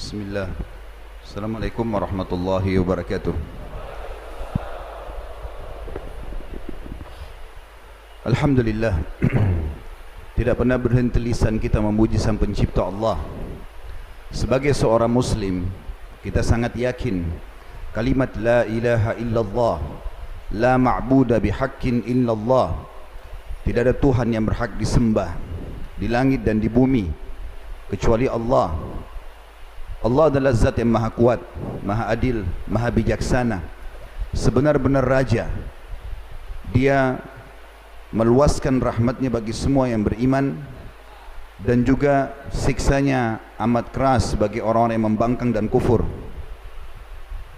Bismillah. Assalamualaikum warahmatullahi wabarakatuh. Alhamdulillah. Tidak pernah berhenti lisan kita memuji sang pencipta Allah. Sebagai seorang muslim Kita sangat yakin Kalimat La ilaha illallah La ma'buda bihaqqin illallah Tidak ada Tuhan yang berhak disembah Di langit dan di bumi Kecuali Allah Allah adalah zat yang maha kuat, maha adil, maha bijaksana. Sebenar-benar raja. Dia meluaskan rahmatnya bagi semua yang beriman dan juga siksanya amat keras bagi orang-orang yang membangkang dan kufur.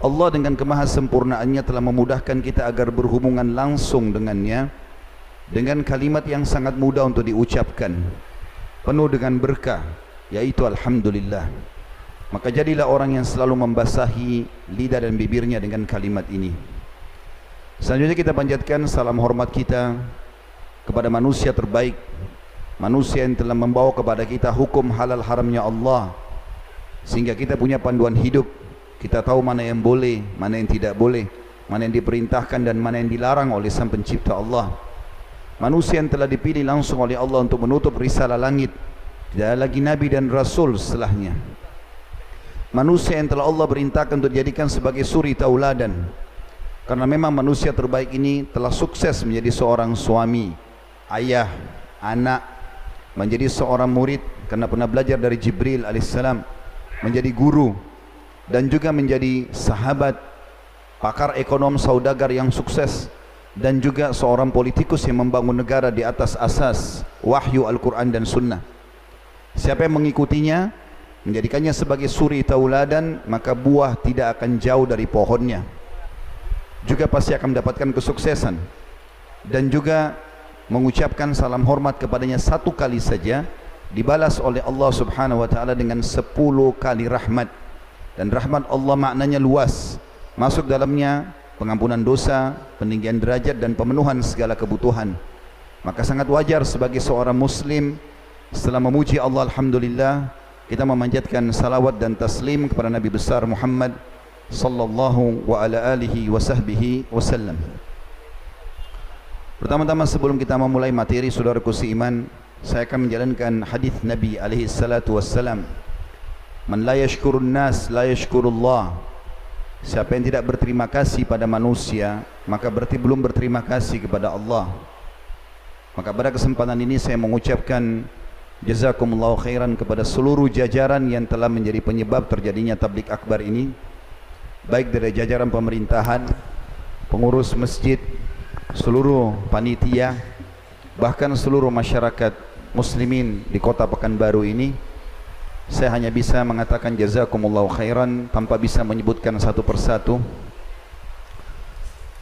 Allah dengan kemahasempurnaannya telah memudahkan kita agar berhubungan langsung dengannya dengan kalimat yang sangat mudah untuk diucapkan penuh dengan berkah yaitu Alhamdulillah maka jadilah orang yang selalu membasahi lidah dan bibirnya dengan kalimat ini. Selanjutnya kita panjatkan salam hormat kita kepada manusia terbaik manusia yang telah membawa kepada kita hukum halal haramnya Allah. Sehingga kita punya panduan hidup kita tahu mana yang boleh mana yang tidak boleh mana yang diperintahkan dan mana yang dilarang oleh sang pencipta Allah. Manusia yang telah dipilih langsung oleh Allah untuk menutup risalah langit. Tidak lagi nabi dan rasul setelahnya manusia yang telah Allah perintahkan untuk dijadikan sebagai suri tauladan. Karena memang manusia terbaik ini telah sukses menjadi seorang suami ayah anak menjadi seorang murid karena pernah belajar dari Jibril alaihissalam menjadi guru dan juga menjadi sahabat pakar ekonom saudagar yang sukses dan juga seorang politikus yang membangun negara di atas asas wahyu Al-Quran dan Sunnah. Siapa yang mengikutinya menjadikannya sebagai suri tauladan maka buah tidak akan jauh dari pohonnya. Juga pasti akan mendapatkan kesuksesan. Dan juga mengucapkan salam hormat kepadanya satu kali saja dibalas oleh Allah Subhanahu wa taala dengan sepuluh kali rahmat. Dan rahmat Allah maknanya luas. Masuk dalamnya pengampunan dosa peninggian derajat dan pemenuhan segala kebutuhan. Maka sangat wajar sebagai seorang muslim setelah memuji Allah alhamdulillah kita memanjatkan salawat dan taslim kepada Nabi besar Muhammad sallallahu wa ala alihi wa sahbihi wasallam. Pertama-tama sebelum kita memulai materi saudaraku seiman, saya akan menjalankan hadis Nabi alaihi salatu wassalam. Man la yashkurun nas la yashkurullah. Siapa yang tidak berterima kasih pada manusia, maka berarti belum berterima kasih kepada Allah. Maka pada kesempatan ini saya mengucapkan Jazakumullah khairan kepada seluruh jajaran yang telah menjadi penyebab terjadinya tablik akbar ini. Baik dari jajaran pemerintahan, pengurus masjid, seluruh panitia Bahkan seluruh masyarakat muslimin di kota Pekanbaru ini Saya hanya bisa mengatakan jazakumullah khairan tanpa bisa menyebutkan satu persatu.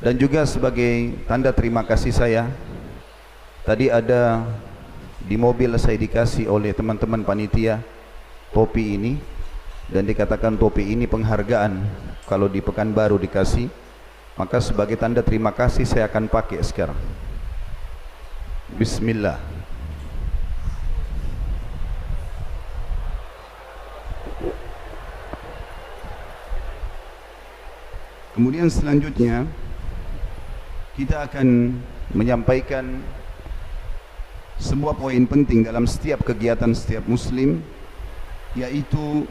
Dan juga sebagai tanda terima kasih saya Tadi ada di mobil saya dikasih oleh teman-teman panitia topi ini. Dan dikatakan topi ini penghargaan kalau di Pekanbaru dikasih. Maka sebagai tanda terima kasih saya akan pakai sekarang. Bismillah. Kemudian selanjutnya kita akan menyampaikan semua poin penting dalam setiap kegiatan setiap muslim yaitu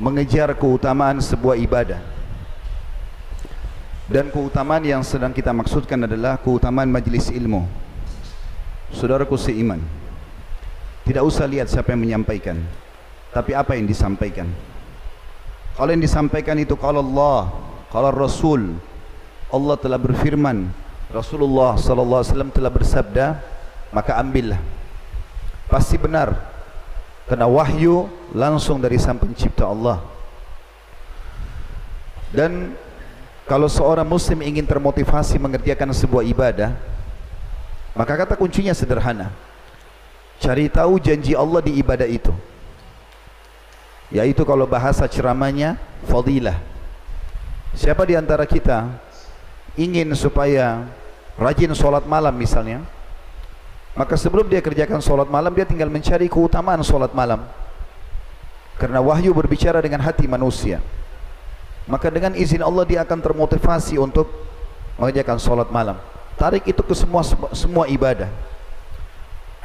mengejar keutamaan sebuah ibadah. Dan keutamaan yang sedang kita maksudkan adalah keutamaan majlis ilmu. Saudaraku seiman tidak usah lihat siapa yang menyampaikan tapi apa yang disampaikan. Kalau yang disampaikan itu kalau Allah kalau Rasul. Allah telah berfirman Rasulullah sallallahu alaihi wasallam telah bersabda maka ambillah. Pasti benar. Kena wahyu langsung dari sang pencipta Allah. Dan kalau seorang muslim ingin termotivasi mengerjakan sebuah ibadah maka kata kuncinya sederhana. Cari tahu janji Allah di ibadah itu. Yaitu kalau bahasa ceramahnya fadilah. Siapa di antara kita ingin supaya rajin solat malam misalnya Maka sebelum dia kerjakan solat malam Dia tinggal mencari keutamaan solat malam Karena wahyu berbicara dengan hati manusia. Maka dengan izin Allah dia akan termotivasi untuk mengerjakan solat malam. Tarik itu ke semua semua ibadah.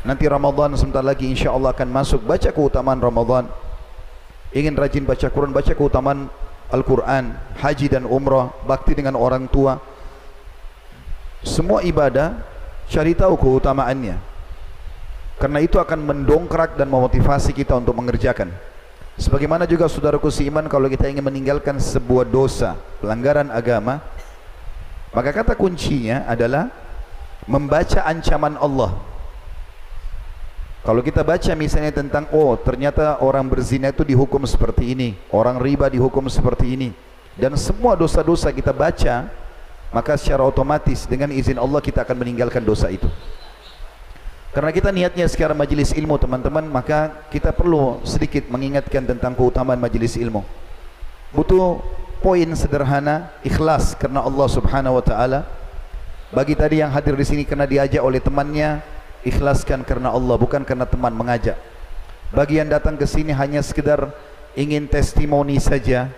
Nanti Ramadan sebentar lagi insya Allah akan masuk. Baca keutamaan Ramadan. Ingin rajin baca Quran, baca keutamaan Al-Quran, haji dan umrah, bakti dengan orang tua. Semua ibadah cari tahu keutamaannya. Karena itu akan mendongkrak dan memotivasi kita untuk mengerjakan. Sebagaimana juga saudaraku seiman kalau kita ingin meninggalkan sebuah dosa, pelanggaran agama, maka kata kuncinya adalah membaca ancaman Allah. Kalau kita baca misalnya tentang oh ternyata orang berzina itu dihukum seperti ini, orang riba dihukum seperti ini dan semua dosa-dosa kita baca, maka secara otomatis dengan izin Allah kita akan meninggalkan dosa itu. Karena kita niatnya sekarang majlis ilmu teman-teman, maka kita perlu sedikit mengingatkan tentang keutamaan majlis ilmu. Butuh poin sederhana, ikhlas karena Allah Subhanahu wa taala. Bagi tadi yang hadir di sini karena diajak oleh temannya, ikhlaskan karena Allah bukan karena teman mengajak. Bagi yang datang ke sini hanya sekedar ingin testimoni saja,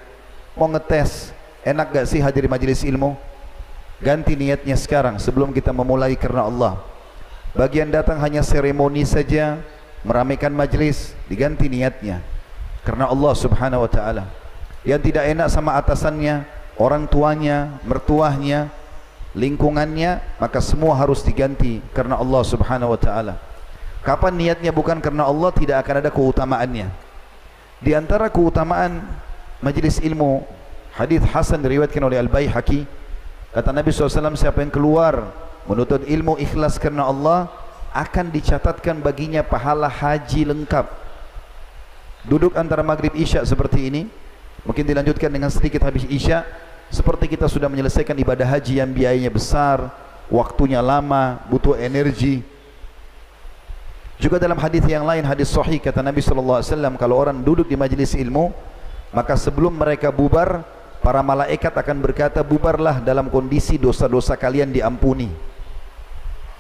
mau ngetes, enak gak sih hadir di majlis ilmu? Ganti niatnya sekarang sebelum kita memulai karena Allah. Bagian datang hanya seremoni saja meramaikan majlis diganti niatnya karena Allah Subhanahu wa taala. Yang tidak enak sama atasannya, orang tuanya, mertuahnya, lingkungannya, maka semua harus diganti karena Allah Subhanahu wa taala. Kapan niatnya bukan karena Allah tidak akan ada keutamaannya. Di antara keutamaan majlis ilmu, hadis Hasan diriwayatkan oleh Al-Baihaqi, kata Nabi SAW siapa yang keluar menuntut ilmu ikhlas karena Allah akan dicatatkan baginya pahala haji lengkap. Duduk antara maghrib isya seperti ini mungkin dilanjutkan dengan sedikit habis isya seperti kita sudah menyelesaikan ibadah haji yang biayanya besar waktunya lama butuh energi. Juga dalam hadis yang lain hadis sahih kata Nabi sallallahu alaihi wasallam kalau orang duduk di majlis ilmu maka sebelum mereka bubar para malaikat akan berkata bubarlah dalam kondisi dosa-dosa kalian diampuni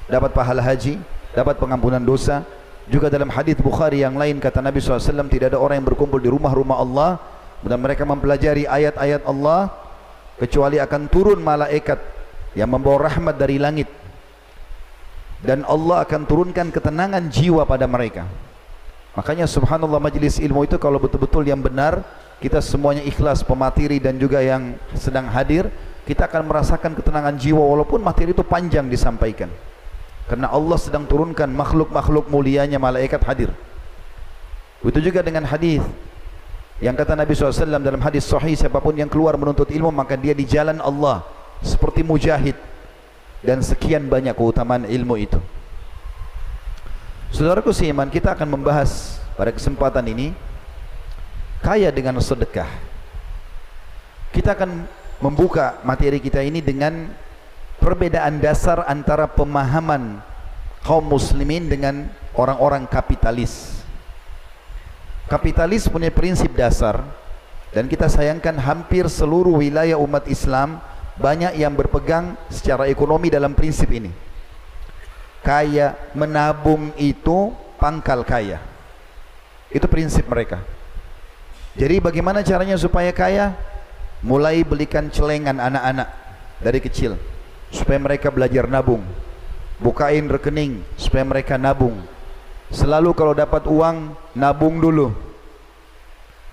dapat pahala haji, dapat pengampunan dosa. Juga dalam hadis Bukhari yang lain kata Nabi SAW tidak ada orang yang berkumpul di rumah-rumah Allah dan mereka mempelajari ayat-ayat Allah kecuali akan turun malaikat yang membawa rahmat dari langit dan Allah akan turunkan ketenangan jiwa pada mereka. Makanya subhanallah majlis ilmu itu kalau betul-betul yang benar kita semuanya ikhlas pemateri dan juga yang sedang hadir kita akan merasakan ketenangan jiwa walaupun materi itu panjang disampaikan. Karena Allah sedang turunkan makhluk-makhluk mulianya malaikat hadir. Itu juga dengan hadis yang kata Nabi SAW dalam hadis sahih siapapun yang keluar menuntut ilmu maka dia di jalan Allah seperti mujahid dan sekian banyak keutamaan ilmu itu. Saudaraku seiman kita akan membahas pada kesempatan ini kaya dengan sedekah. Kita akan membuka materi kita ini dengan perbedaan dasar antara pemahaman kaum muslimin dengan orang-orang kapitalis. Kapitalis punya prinsip dasar dan kita sayangkan hampir seluruh wilayah umat Islam banyak yang berpegang secara ekonomi dalam prinsip ini. Kaya menabung itu pangkal kaya. Itu prinsip mereka. Jadi bagaimana caranya supaya kaya? Mulai belikan celengan anak-anak dari kecil supaya mereka belajar nabung bukain rekening supaya mereka nabung selalu kalau dapat uang nabung dulu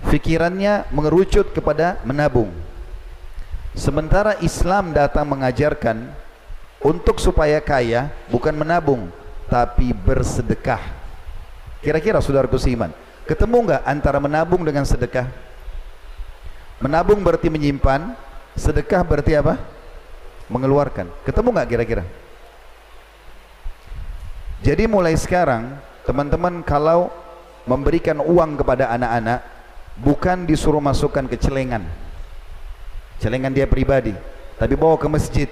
fikirannya mengerucut kepada menabung sementara Islam datang mengajarkan untuk supaya kaya bukan menabung tapi bersedekah kira-kira saudaraku seiman ketemu enggak antara menabung dengan sedekah menabung berarti menyimpan sedekah berarti apa mengeluarkan. Ketemu nggak kira-kira? Jadi mulai sekarang teman-teman kalau memberikan uang kepada anak-anak bukan disuruh masukkan ke celengan. Celengan dia pribadi, tapi bawa ke masjid.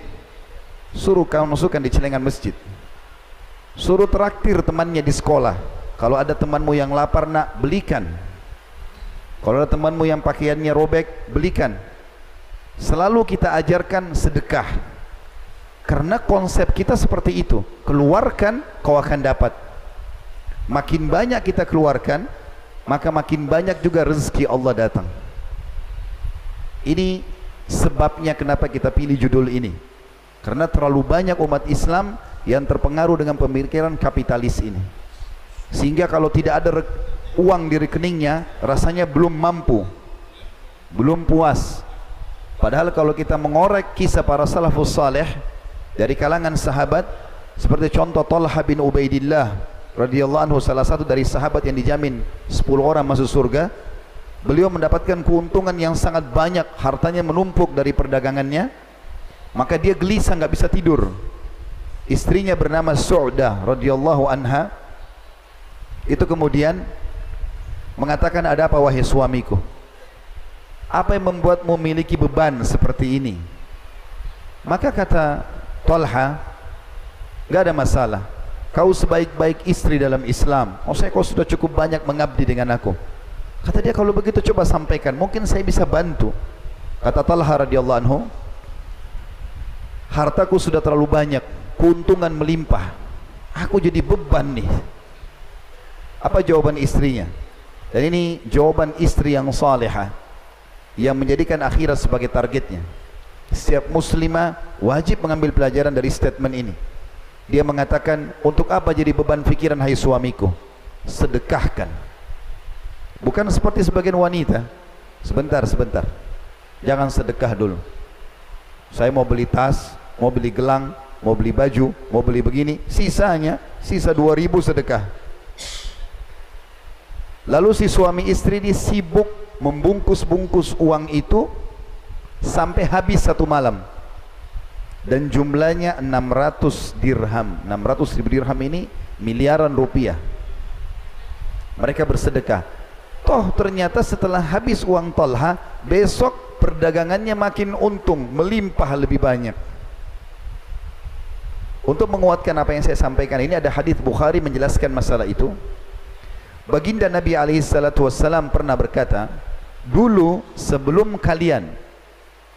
Suruh kau masukkan di celengan masjid. Suruh traktir temannya di sekolah. Kalau ada temanmu yang lapar nak belikan. Kalau ada temanmu yang pakaiannya robek, belikan. Selalu kita ajarkan sedekah. Karena konsep kita seperti itu. Keluarkan, kau akan dapat. Makin banyak kita keluarkan, maka makin banyak juga rezeki Allah datang. Ini sebabnya kenapa kita pilih judul ini. Karena terlalu banyak umat Islam yang terpengaruh dengan pemikiran kapitalis ini. Sehingga kalau tidak ada uang di rekeningnya, rasanya belum mampu. Belum puas. Padahal kalau kita mengorek kisah para salafus salih dari kalangan sahabat seperti contoh Talha bin Ubaidillah radhiyallahu anhu salah satu dari sahabat yang dijamin 10 orang masuk surga beliau mendapatkan keuntungan yang sangat banyak hartanya menumpuk dari perdagangannya maka dia gelisah enggak bisa tidur istrinya bernama Su'dah radhiyallahu anha itu kemudian mengatakan ada apa wahai suamiku apa yang membuatmu memiliki beban seperti ini maka kata Talha enggak ada masalah kau sebaik-baik istri dalam Islam. Oh saya kau sudah cukup banyak mengabdi dengan aku. Kata dia kalau begitu coba sampaikan, mungkin saya bisa bantu. Kata Talha radhiyallahu anhu, hartaku sudah terlalu banyak, keuntungan melimpah. Aku jadi beban nih. Apa jawaban istrinya? Dan ini jawaban istri yang salihah yang menjadikan akhirat sebagai targetnya. Setiap muslimah wajib mengambil pelajaran dari statement ini. Dia mengatakan, untuk apa jadi beban fikiran hai suamiku? Sedekahkan. Bukan seperti sebagian wanita. Sebentar, sebentar. Jangan sedekah dulu. Saya mau beli tas, mau beli gelang, mau beli baju, mau beli begini. Sisanya, sisa 2000 sedekah. Lalu si suami istri ini sibuk membungkus-bungkus uang itu sampai habis satu malam. Dan jumlahnya 600 dirham. 600 ribu dirham ini miliaran rupiah. Mereka bersedekah. Toh ternyata setelah habis uang tolha besok perdagangannya makin untung melimpah lebih banyak untuk menguatkan apa yang saya sampaikan ini ada hadis Bukhari menjelaskan masalah itu. Baginda Nabi SAW pernah berkata dulu sebelum kalian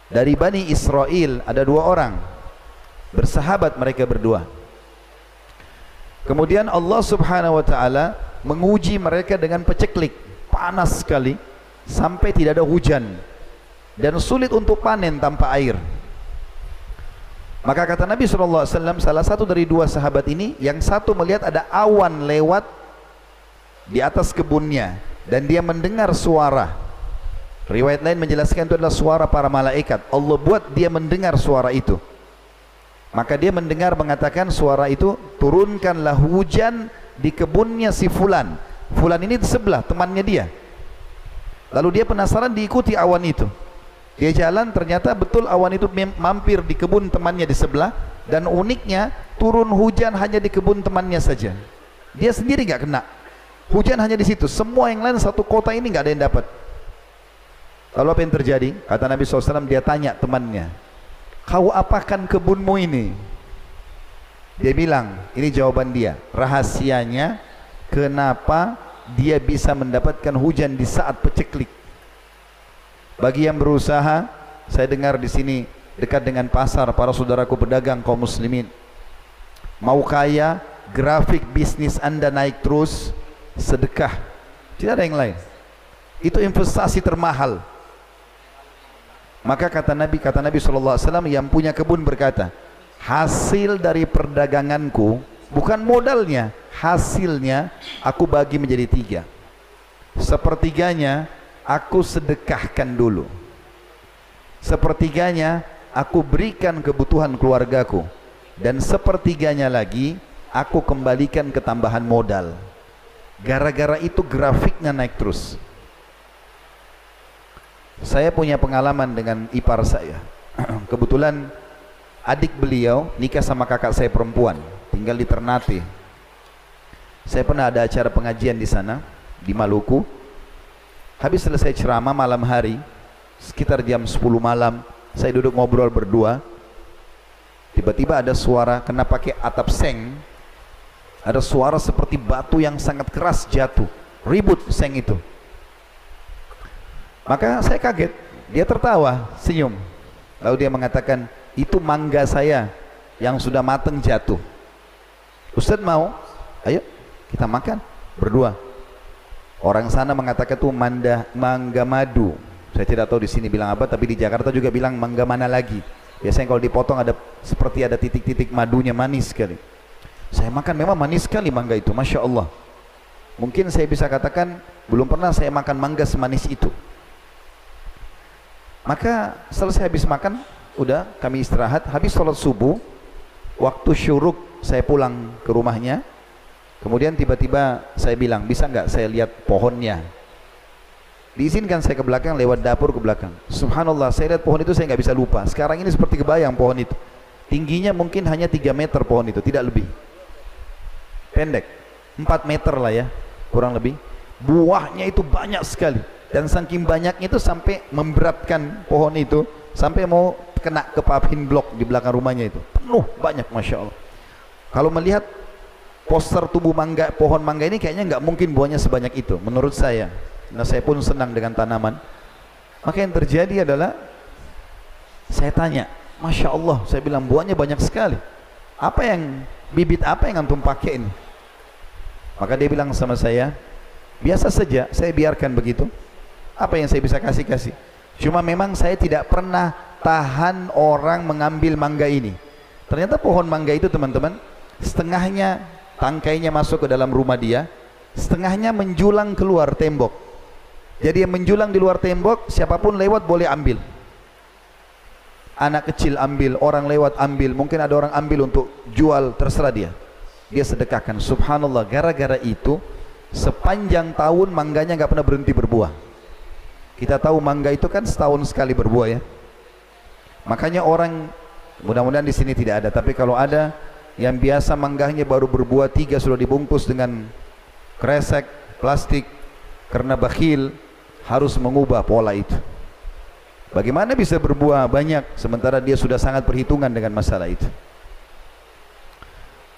dari Bani Israel ada dua orang bersahabat mereka berdua. Kemudian Allah subhanahu wa ta'ala menguji mereka dengan peceklik panas sekali sampai tidak ada hujan dan sulit untuk panen tanpa air maka kata Nabi SAW salah satu dari dua sahabat ini yang satu melihat ada awan lewat di atas kebunnya dan dia mendengar suara riwayat lain menjelaskan itu adalah suara para malaikat Allah buat dia mendengar suara itu Maka dia mendengar mengatakan suara itu turunkanlah hujan di kebunnya si fulan. Fulan ini di sebelah temannya dia. Lalu dia penasaran diikuti awan itu. Dia jalan ternyata betul awan itu mampir di kebun temannya di sebelah dan uniknya turun hujan hanya di kebun temannya saja. Dia sendiri enggak kena. Hujan hanya di situ. Semua yang lain satu kota ini enggak ada yang dapat. Lalu apa yang terjadi? Kata Nabi SAW dia tanya temannya kau apakan kebunmu ini? Dia bilang, ini jawaban dia. Rahasianya, kenapa dia bisa mendapatkan hujan di saat peceklik? Bagi yang berusaha, saya dengar di sini dekat dengan pasar para saudaraku pedagang kaum muslimin. Mau kaya, grafik bisnis anda naik terus, sedekah. Tidak ada yang lain. Itu investasi termahal. Maka kata Nabi kata Nabi sallallahu alaihi wasallam yang punya kebun berkata, hasil dari perdaganganku bukan modalnya, hasilnya aku bagi menjadi tiga. Sepertiganya aku sedekahkan dulu. Sepertiganya aku berikan kebutuhan keluargaku dan sepertiganya lagi aku kembalikan ke tambahan modal. Gara-gara itu grafiknya naik terus. Saya punya pengalaman dengan ipar saya. Kebetulan adik beliau nikah sama kakak saya perempuan, tinggal di Ternate. Saya pernah ada acara pengajian di sana di Maluku. Habis selesai ceramah malam hari, sekitar jam 10 malam, saya duduk ngobrol berdua. Tiba-tiba ada suara kena pakai atap seng. Ada suara seperti batu yang sangat keras jatuh. Ribut seng itu. Maka saya kaget, dia tertawa, senyum. Lalu dia mengatakan, itu mangga saya yang sudah matang jatuh. Ustaz mau? Ayo kita makan berdua. Orang sana mengatakan itu manda, mangga madu. Saya tidak tahu di sini bilang apa, tapi di Jakarta juga bilang mangga mana lagi. Biasanya kalau dipotong ada seperti ada titik-titik madunya manis sekali. Saya makan memang manis sekali mangga itu, masya Allah. Mungkin saya bisa katakan belum pernah saya makan mangga semanis itu. Maka selesai habis makan, udah kami istirahat. Habis sholat subuh, waktu syuruk saya pulang ke rumahnya. Kemudian tiba-tiba saya bilang, bisa nggak saya lihat pohonnya? Diizinkan saya ke belakang, lewat dapur ke belakang. Subhanallah, saya lihat pohon itu saya nggak bisa lupa. Sekarang ini seperti kebayang pohon itu. Tingginya mungkin hanya 3 meter pohon itu, tidak lebih. Pendek, 4 meter lah ya, kurang lebih. Buahnya itu banyak sekali. Dan saking banyaknya itu sampai memberatkan pohon itu. Sampai mau kena ke paving blok di belakang rumahnya itu. Penuh, banyak Masya Allah. Kalau melihat poster tubuh mangga pohon mangga ini kayaknya nggak mungkin buahnya sebanyak itu menurut saya. Nah saya pun senang dengan tanaman. Maka yang terjadi adalah saya tanya Masya Allah saya bilang buahnya banyak sekali. Apa yang bibit apa yang antum pakai ini? Maka dia bilang sama saya biasa saja saya biarkan begitu. Apa yang saya bisa kasih-kasih? Cuma memang saya tidak pernah tahan orang mengambil mangga ini. Ternyata pohon mangga itu teman-teman setengahnya tangkainya masuk ke dalam rumah dia setengahnya menjulang keluar tembok. Jadi yang menjulang di luar tembok siapapun lewat boleh ambil. Anak kecil ambil orang lewat ambil. Mungkin ada orang ambil untuk jual terserah dia. Dia sedekahkan. Subhanallah gara-gara itu sepanjang tahun mangganya enggak pernah berhenti berbuah. Kita tahu mangga itu kan setahun sekali berbuah ya. Makanya orang mudah-mudahan di sini tidak ada. Tapi kalau ada yang biasa manggahnya baru berbuah tiga sudah dibungkus dengan kresek plastik karena bakhil harus mengubah pola itu. Bagaimana bisa berbuah banyak sementara dia sudah sangat perhitungan dengan masalah itu?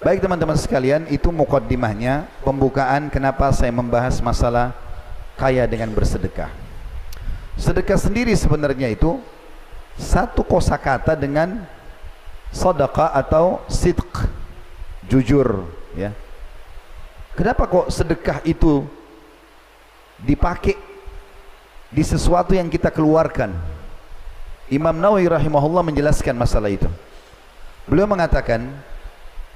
Baik teman-teman sekalian itu mukaddimahnya pembukaan kenapa saya membahas masalah kaya dengan bersedekah. Sedekah sendiri sebenarnya itu satu kosakata dengan sedekah atau sidq. Jujur ya. Kenapa kok sedekah itu dipakai di sesuatu yang kita keluarkan? Imam Nawawi rahimahullah menjelaskan masalah itu. Beliau mengatakan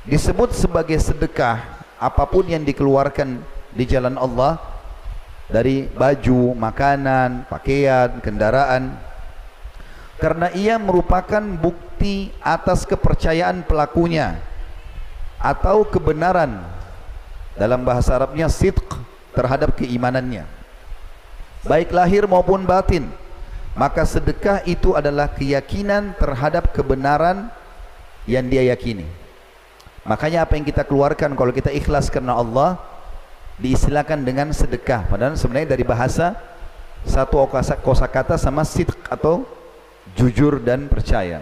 disebut sebagai sedekah apapun yang dikeluarkan di jalan Allah dari baju, makanan, pakaian, kendaraan karena ia merupakan bukti atas kepercayaan pelakunya atau kebenaran dalam bahasa Arabnya sidq terhadap keimanannya. Baik lahir maupun batin maka sedekah itu adalah keyakinan terhadap kebenaran yang dia yakini. Makanya apa yang kita keluarkan kalau kita ikhlas karena Allah diistilahkan dengan sedekah. Padahal sebenarnya dari bahasa satu kosa kata sama sidq atau jujur dan percaya.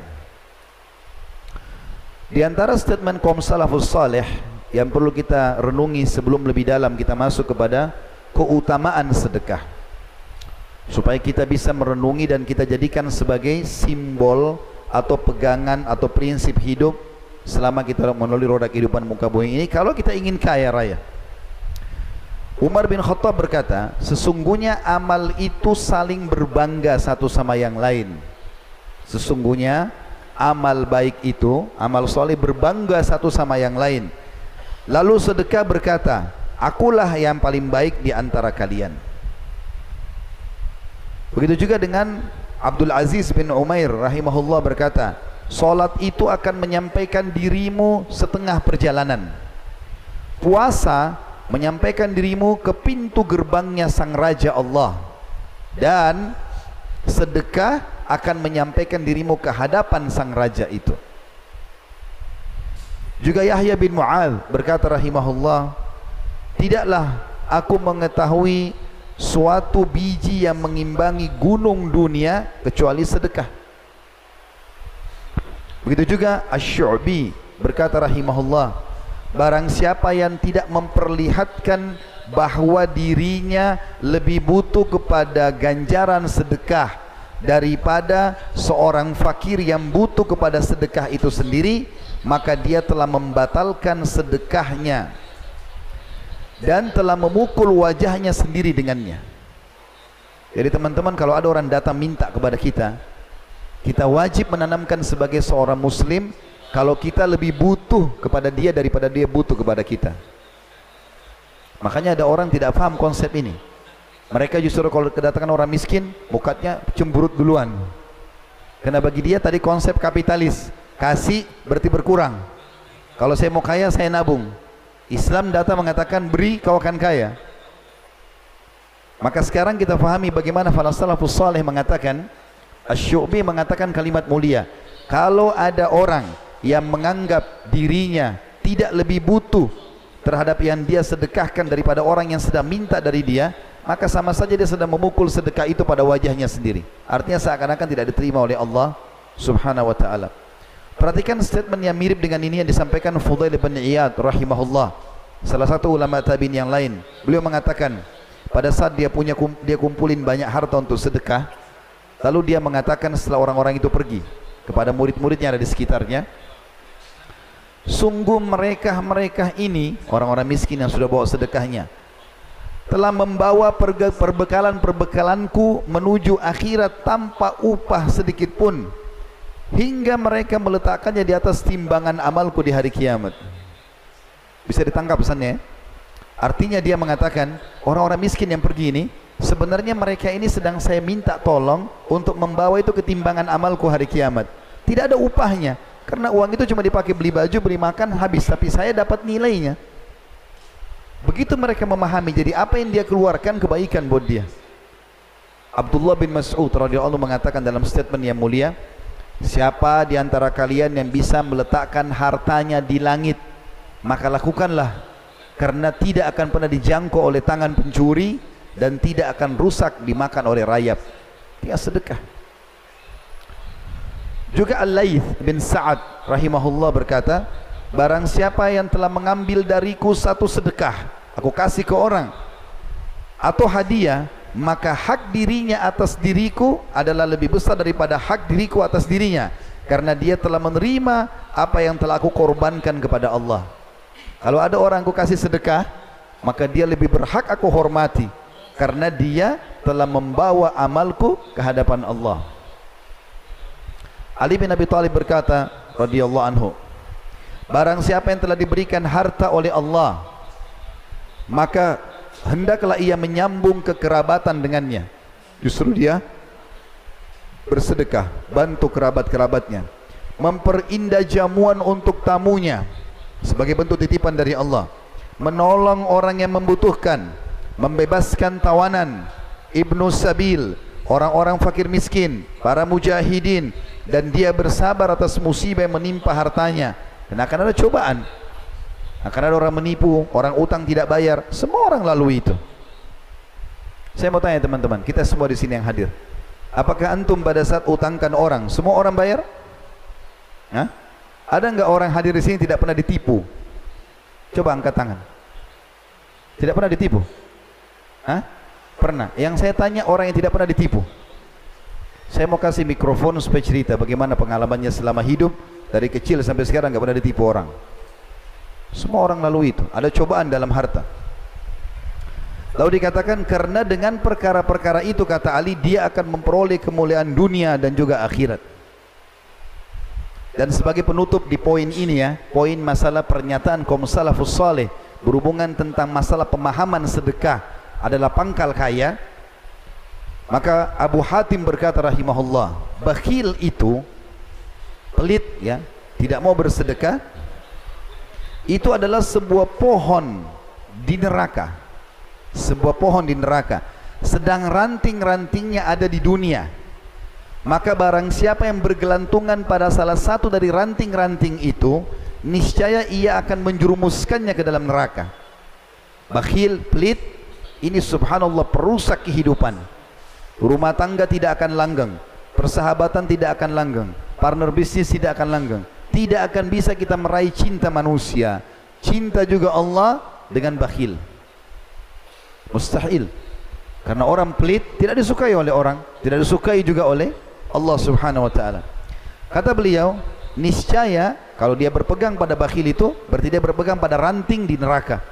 Di antara statement kaum salafus salih yang perlu kita renungi sebelum lebih dalam kita masuk kepada keutamaan sedekah. Supaya kita bisa merenungi dan kita jadikan sebagai simbol atau pegangan atau prinsip hidup selama kita melalui roda kehidupan muka bumi ini kalau kita ingin kaya raya. Umar bin Khattab berkata, sesungguhnya amal itu saling berbangga satu sama yang lain. Sesungguhnya amal baik itu, amal soleh berbangga satu sama yang lain. Lalu sedekah berkata, akulah yang paling baik di antara kalian. Begitu juga dengan Abdul Aziz bin Umair rahimahullah berkata, Salat itu akan menyampaikan dirimu setengah perjalanan. Puasa menyampaikan dirimu ke pintu gerbangnya Sang Raja Allah. Dan sedekah akan menyampaikan dirimu ke hadapan sang raja itu. Juga Yahya bin Mu'ad berkata rahimahullah, tidaklah aku mengetahui suatu biji yang mengimbangi gunung dunia kecuali sedekah. Begitu juga Asy-Syu'bi berkata rahimahullah, barang siapa yang tidak memperlihatkan bahawa dirinya lebih butuh kepada ganjaran sedekah daripada seorang fakir yang butuh kepada sedekah itu sendiri maka dia telah membatalkan sedekahnya dan telah memukul wajahnya sendiri dengannya. Jadi teman-teman kalau ada orang datang minta kepada kita, kita wajib menanamkan sebagai seorang muslim kalau kita lebih butuh kepada dia daripada dia butuh kepada kita. Makanya ada orang tidak faham konsep ini. Mereka justru kalau kedatangan orang miskin, mukanya cemburut duluan. Karena bagi dia tadi konsep kapitalis, kasih berarti berkurang. Kalau saya mau kaya, saya nabung. Islam datang mengatakan beri kau akan kaya. Maka sekarang kita fahami bagaimana falsalafus salih mengatakan, Asyubi mengatakan kalimat mulia. Kalau ada orang yang menganggap dirinya tidak lebih butuh terhadap yang dia sedekahkan daripada orang yang sedang minta dari dia maka sama saja dia sedang memukul sedekah itu pada wajahnya sendiri. Artinya seakan-akan tidak diterima oleh Allah subhanahu wa ta'ala. Perhatikan statement yang mirip dengan ini yang disampaikan Fudail bin Iyad rahimahullah. Salah satu ulama tabin yang lain. Beliau mengatakan pada saat dia punya dia kumpulin banyak harta untuk sedekah lalu dia mengatakan setelah orang-orang itu pergi kepada murid-muridnya ada di sekitarnya Sungguh mereka-mereka ini Orang-orang miskin yang sudah bawa sedekahnya Telah membawa perbekalan-perbekalanku Menuju akhirat tanpa upah sedikit pun Hingga mereka meletakkannya di atas timbangan amalku di hari kiamat Bisa ditangkap pesannya Artinya dia mengatakan Orang-orang miskin yang pergi ini Sebenarnya mereka ini sedang saya minta tolong Untuk membawa itu ke timbangan amalku hari kiamat Tidak ada upahnya karena uang itu cuma dipakai beli baju, beli makan, habis. Tapi saya dapat nilainya. Begitu mereka memahami, jadi apa yang dia keluarkan kebaikan buat dia. Abdullah bin Mas'ud radhiyallahu mengatakan dalam statement yang mulia, siapa di antara kalian yang bisa meletakkan hartanya di langit, maka lakukanlah karena tidak akan pernah dijangkau oleh tangan pencuri dan tidak akan rusak dimakan oleh rayap. Dia sedekah. Juga Al-Layth bin Sa'ad rahimahullah berkata, Barang siapa yang telah mengambil dariku satu sedekah, aku kasih ke orang, atau hadiah, maka hak dirinya atas diriku adalah lebih besar daripada hak diriku atas dirinya. Karena dia telah menerima apa yang telah aku korbankan kepada Allah. Kalau ada orang aku kasih sedekah, maka dia lebih berhak aku hormati. Karena dia telah membawa amalku ke hadapan Allah. Ali bin Abi Thalib berkata radhiyallahu anhu Barang siapa yang telah diberikan harta oleh Allah maka hendaklah ia menyambung kekerabatan dengannya. Justru dia bersedekah bantu kerabat-kerabatnya memperindah jamuan untuk tamunya sebagai bentuk titipan dari Allah menolong orang yang membutuhkan membebaskan tawanan ibnu sabil orang-orang fakir miskin para mujahidin dan dia bersabar atas musibah yang menimpa hartanya dan akan ada cobaan. Akan ada orang menipu orang utang tidak bayar. Semua orang lalui itu. Saya mau tanya teman-teman kita semua di sini yang hadir. Apakah antum pada saat utangkan orang semua orang bayar? Hah? ada enggak orang hadir di sini tidak pernah ditipu? Coba angkat tangan. Tidak pernah ditipu? Hah? pernah. Yang saya tanya orang yang tidak pernah ditipu. Saya mau kasih mikrofon supaya cerita bagaimana pengalamannya selama hidup dari kecil sampai sekarang enggak pernah ditipu orang. Semua orang lalu itu. Ada cobaan dalam harta. Lalu dikatakan karena dengan perkara-perkara itu kata Ali dia akan memperoleh kemuliaan dunia dan juga akhirat. Dan sebagai penutup di poin ini ya, poin masalah pernyataan kaum salafus saleh berhubungan tentang masalah pemahaman sedekah adalah pangkal kaya Maka Abu Hatim berkata rahimahullah, bakhil itu pelit ya, tidak mau bersedekah. Itu adalah sebuah pohon di neraka. Sebuah pohon di neraka. Sedang ranting-rantingnya ada di dunia. Maka barang siapa yang bergelantungan pada salah satu dari ranting-ranting itu, niscaya ia akan menjerumuskannya ke dalam neraka. Bakhil, pelit, ini subhanallah perusak kehidupan. Rumah tangga tidak akan langgeng Persahabatan tidak akan langgeng Partner bisnis tidak akan langgeng. Tidak akan bisa kita meraih cinta manusia. Cinta juga Allah dengan bakhil. Mustahil. Karena orang pelit tidak disukai oleh orang Tidak disukai juga oleh Allah subhanahu wa ta'ala. Kata beliau Niscaya kalau dia berpegang pada bakhil itu Berarti dia berpegang pada ranting di neraka.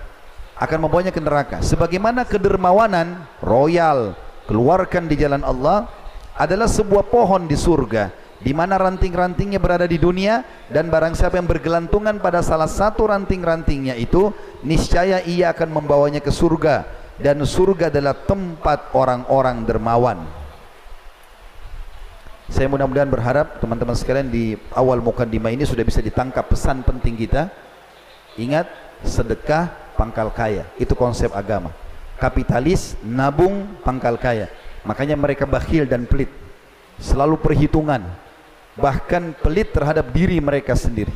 Akan membawanya ke neraka. Sebagaimana kedermawanan royal keluarkan di jalan Allah adalah sebuah pohon di surga di mana ranting-rantingnya berada di dunia dan barang siapa yang bergelantungan pada salah satu ranting-rantingnya itu niscaya ia akan membawanya ke surga dan surga adalah tempat orang-orang dermawan. Saya mudah-mudahan berharap teman-teman sekalian di awal mukadimah ini sudah bisa ditangkap pesan penting kita. Ingat sedekah pangkal kaya. Itu konsep agama. Kapitalis nabung pangkal kaya. Makanya mereka bakhil dan pelit. Selalu perhitungan bahkan pelit terhadap diri mereka sendiri.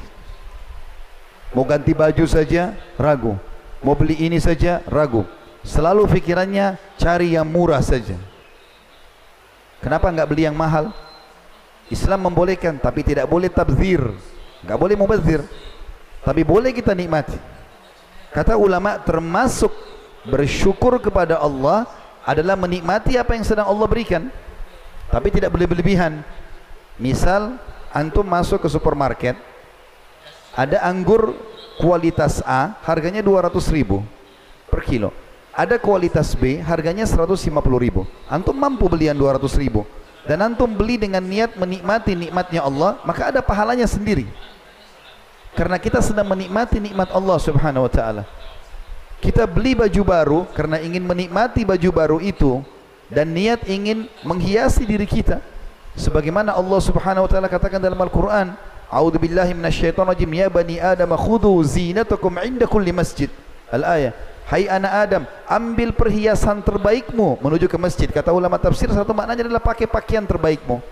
Mau ganti baju saja ragu. Mau beli ini saja ragu. Selalu fikirannya cari yang murah saja. Kenapa enggak beli yang mahal? Islam membolehkan tapi tidak boleh tabzir. Enggak boleh mubazir. Tapi boleh kita nikmati. Kata ulama termasuk bersyukur kepada Allah adalah menikmati apa yang sedang Allah berikan. Tapi tidak boleh berlebihan Misal antum masuk ke supermarket ada anggur kualitas A harganya 200 ribu per kilo. Ada kualitas B harganya 150 ribu. Antum mampu beli yang 200 ribu dan antum beli dengan niat menikmati nikmatnya Allah maka ada pahalanya sendiri. Karena kita sedang menikmati nikmat Allah Subhanahu wa taala. Kita beli baju baru karena ingin menikmati baju baru itu dan niat ingin menghiasi diri kita sebagaimana Allah Subhanahu wa taala katakan dalam Al-Qur'an A'udzu billahi minasyaitonir rajim ya bani adam khudhu zinatakum 'inda kulli masjid. Al-ayah Hai anak Adam ambil perhiasan terbaikmu menuju ke masjid. Kata ulama tafsir satu maknanya adalah pakai pakaian terbaikmu.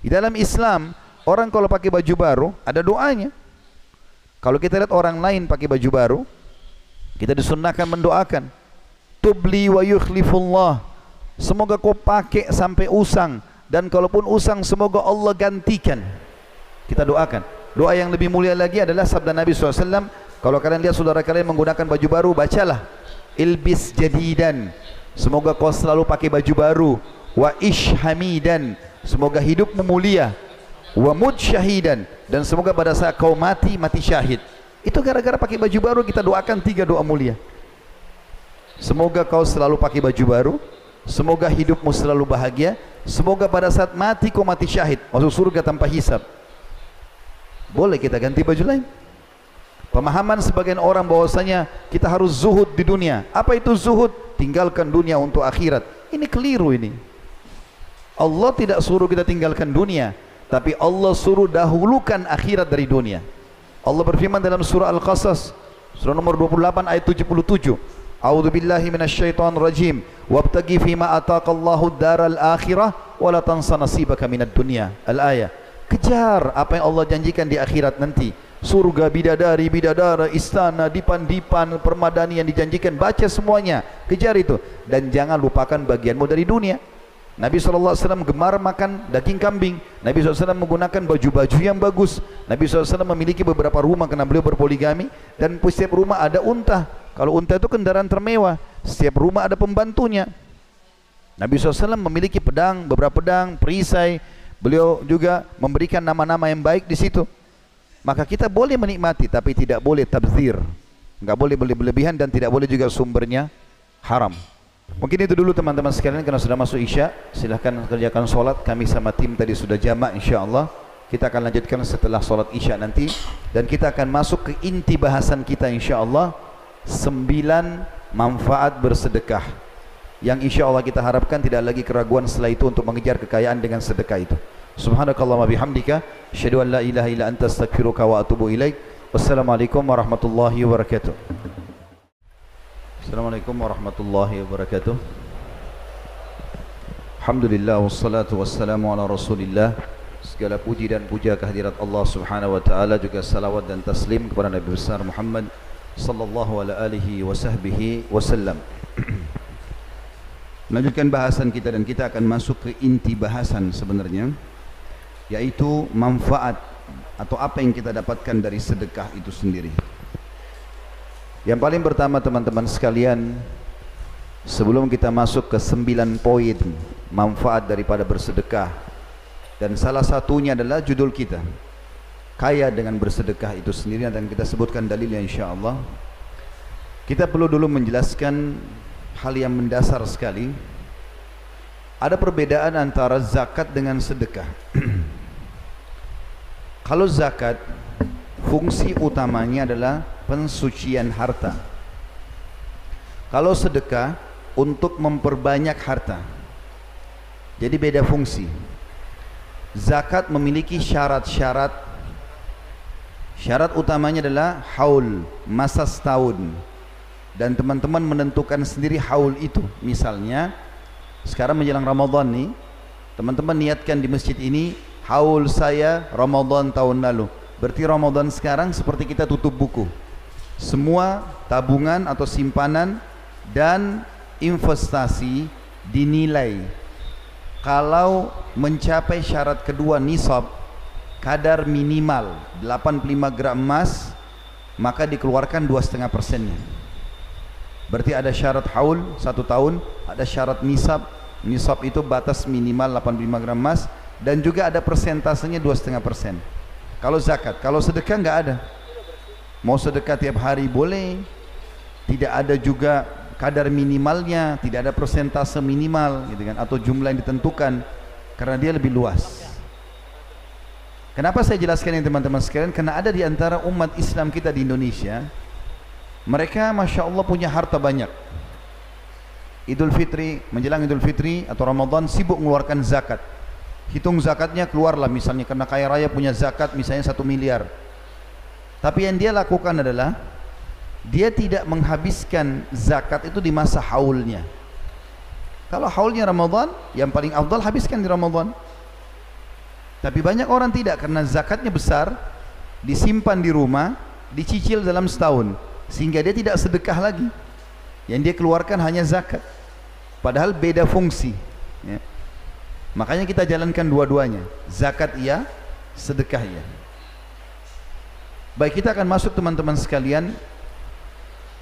Di dalam Islam orang kalau pakai baju baru ada doanya. Kalau kita lihat orang lain pakai baju baru kita disunnahkan mendoakan. Tubli wa yukhlifullah. Semoga kau pakai sampai usang dan kalaupun usang semoga Allah gantikan. Kita doakan. Doa yang lebih mulia lagi adalah sabda Nabi SAW kalau kalian lihat saudara kalian menggunakan baju baru bacalah ilbis jadidan semoga kau selalu pakai baju baru. Wa ish hamidan semoga hidupmu mulia. Wa mud syahidan dan semoga pada saat kau mati mati syahid. Itu gara-gara pakai baju baru kita doakan tiga doa mulia. Semoga kau selalu pakai baju baru semoga hidupmu selalu bahagia. Semoga pada saat mati kau mati syahid. Masuk surga tanpa hisab. Boleh kita ganti baju lain? Pemahaman sebagian orang bahwasanya Kita harus zuhud di dunia. Apa itu zuhud? Tinggalkan dunia untuk akhirat. Ini keliru ini. Allah tidak suruh kita tinggalkan dunia Tapi Allah suruh dahulukan akhirat dari dunia. Allah berfirman dalam surah Al-Qasas Surah nomor 28 ayat 77 A'udzu billahi minasyaitonir rajim. Wabtaghi fima ataqallahu daral akhirah wa la tansa nasibaka minad dunya. Al-ayah. Kejar apa yang Allah janjikan di akhirat nanti. Surga bidadari, bidadara, istana, dipan-dipan, permadani yang dijanjikan. Baca semuanya. Kejar itu. Dan jangan lupakan bagianmu dari dunia. Nabi SAW gemar makan daging kambing. Nabi SAW menggunakan baju-baju yang bagus. Nabi SAW memiliki beberapa rumah kerana beliau berpoligami. Dan setiap rumah ada unta. Kalau unta itu kendaraan termewah. Setiap rumah ada pembantunya. Nabi SAW memiliki pedang, beberapa pedang, perisai. Beliau juga memberikan nama-nama yang baik di situ. Maka kita boleh menikmati tapi tidak boleh tabzir. Enggak boleh berlebihan dan tidak boleh juga sumbernya haram. Mungkin itu dulu teman-teman sekalian karena sudah masuk Isya. Silahkan kerjakan solat. Kami sama tim tadi sudah jamak insyaAllah. Kita akan lanjutkan setelah solat Isya nanti. Dan kita akan masuk ke inti bahasan kita insyaAllah. Sembilan manfaat bersedekah. Yang insyaAllah kita harapkan tidak lagi keraguan setelah itu untuk mengejar kekayaan dengan sedekah itu. Subhanakallah wa bihamdika. Syadu an la ilaha ila anta astagfiruka wa atubu ilaik. Wassalamualaikum warahmatullahi wabarakatuh. Assalamualaikum warahmatullahi wabarakatuh Alhamdulillah wassalatu wassalamu ala rasulillah Segala puji dan puja kehadirat Allah subhanahu wa ta'ala Juga salawat dan taslim kepada Nabi besar Muhammad Sallallahu ala alihi wa sahbihi wasallam Melanjutkan bahasan kita dan kita akan masuk ke inti bahasan sebenarnya Yaitu manfaat atau apa yang kita dapatkan dari sedekah itu sendiri. Yang paling pertama teman-teman sekalian Sebelum kita masuk ke sembilan poin Manfaat daripada bersedekah Dan salah satunya adalah judul kita Kaya dengan bersedekah itu sendiri Dan kita sebutkan dalilnya insyaAllah Kita perlu dulu menjelaskan hal yang mendasar sekali. Ada perbedaan antara zakat dengan sedekah. Kalau zakat, fungsi utamanya adalah pensucian harta. Kalau sedekah, untuk memperbanyak harta. Jadi beda fungsi. Zakat memiliki syarat-syarat. Syarat utamanya adalah haul, masa setahun. Dan teman-teman menentukan sendiri haul itu. Misalnya sekarang menjelang Ramadan ni teman-teman niatkan di masjid ini haul saya Ramadan tahun lalu. Berarti Ramadan sekarang seperti kita tutup buku. Semua tabungan atau simpanan dan investasi dinilai. Kalau mencapai syarat kedua nisab kadar minimal 85 gram emas maka dikeluarkan 2,5 persennya Berarti ada syarat haul satu tahun, ada syarat nisab. Nisab itu batas minimal 85 gram emas dan juga ada persentasenya 2,5 persen. Kalau zakat, kalau sedekah enggak ada. Mau sedekah tiap hari boleh. Tidak ada juga kadar minimalnya, tidak ada persentase minimal gitu kan atau jumlah yang ditentukan karena dia lebih luas. Kenapa saya jelaskan ini teman-teman sekalian? Karena ada di antara umat Islam kita di Indonesia mereka Masya Allah punya harta banyak. Idul Fitri Menjelang Idul Fitri atau Ramadan Sibuk mengeluarkan zakat. Hitung zakatnya keluarlah. Misalnya Karena kaya raya punya zakat misalnya satu miliar. Tapi yang dia lakukan adalah Dia tidak menghabiskan zakat itu di masa haulnya. Kalau haulnya Ramadan Yang paling afdal habiskan di Ramadan Tapi banyak orang tidak Karena zakatnya besar Disimpan di rumah Dicicil dalam setahun sehingga dia tidak sedekah lagi. Yang dia keluarkan hanya zakat. Padahal beda fungsi ya. makanya kita jalankan dua-duanya. Zakat iya sedekah iya. Baik kita akan masuk teman-teman sekalian.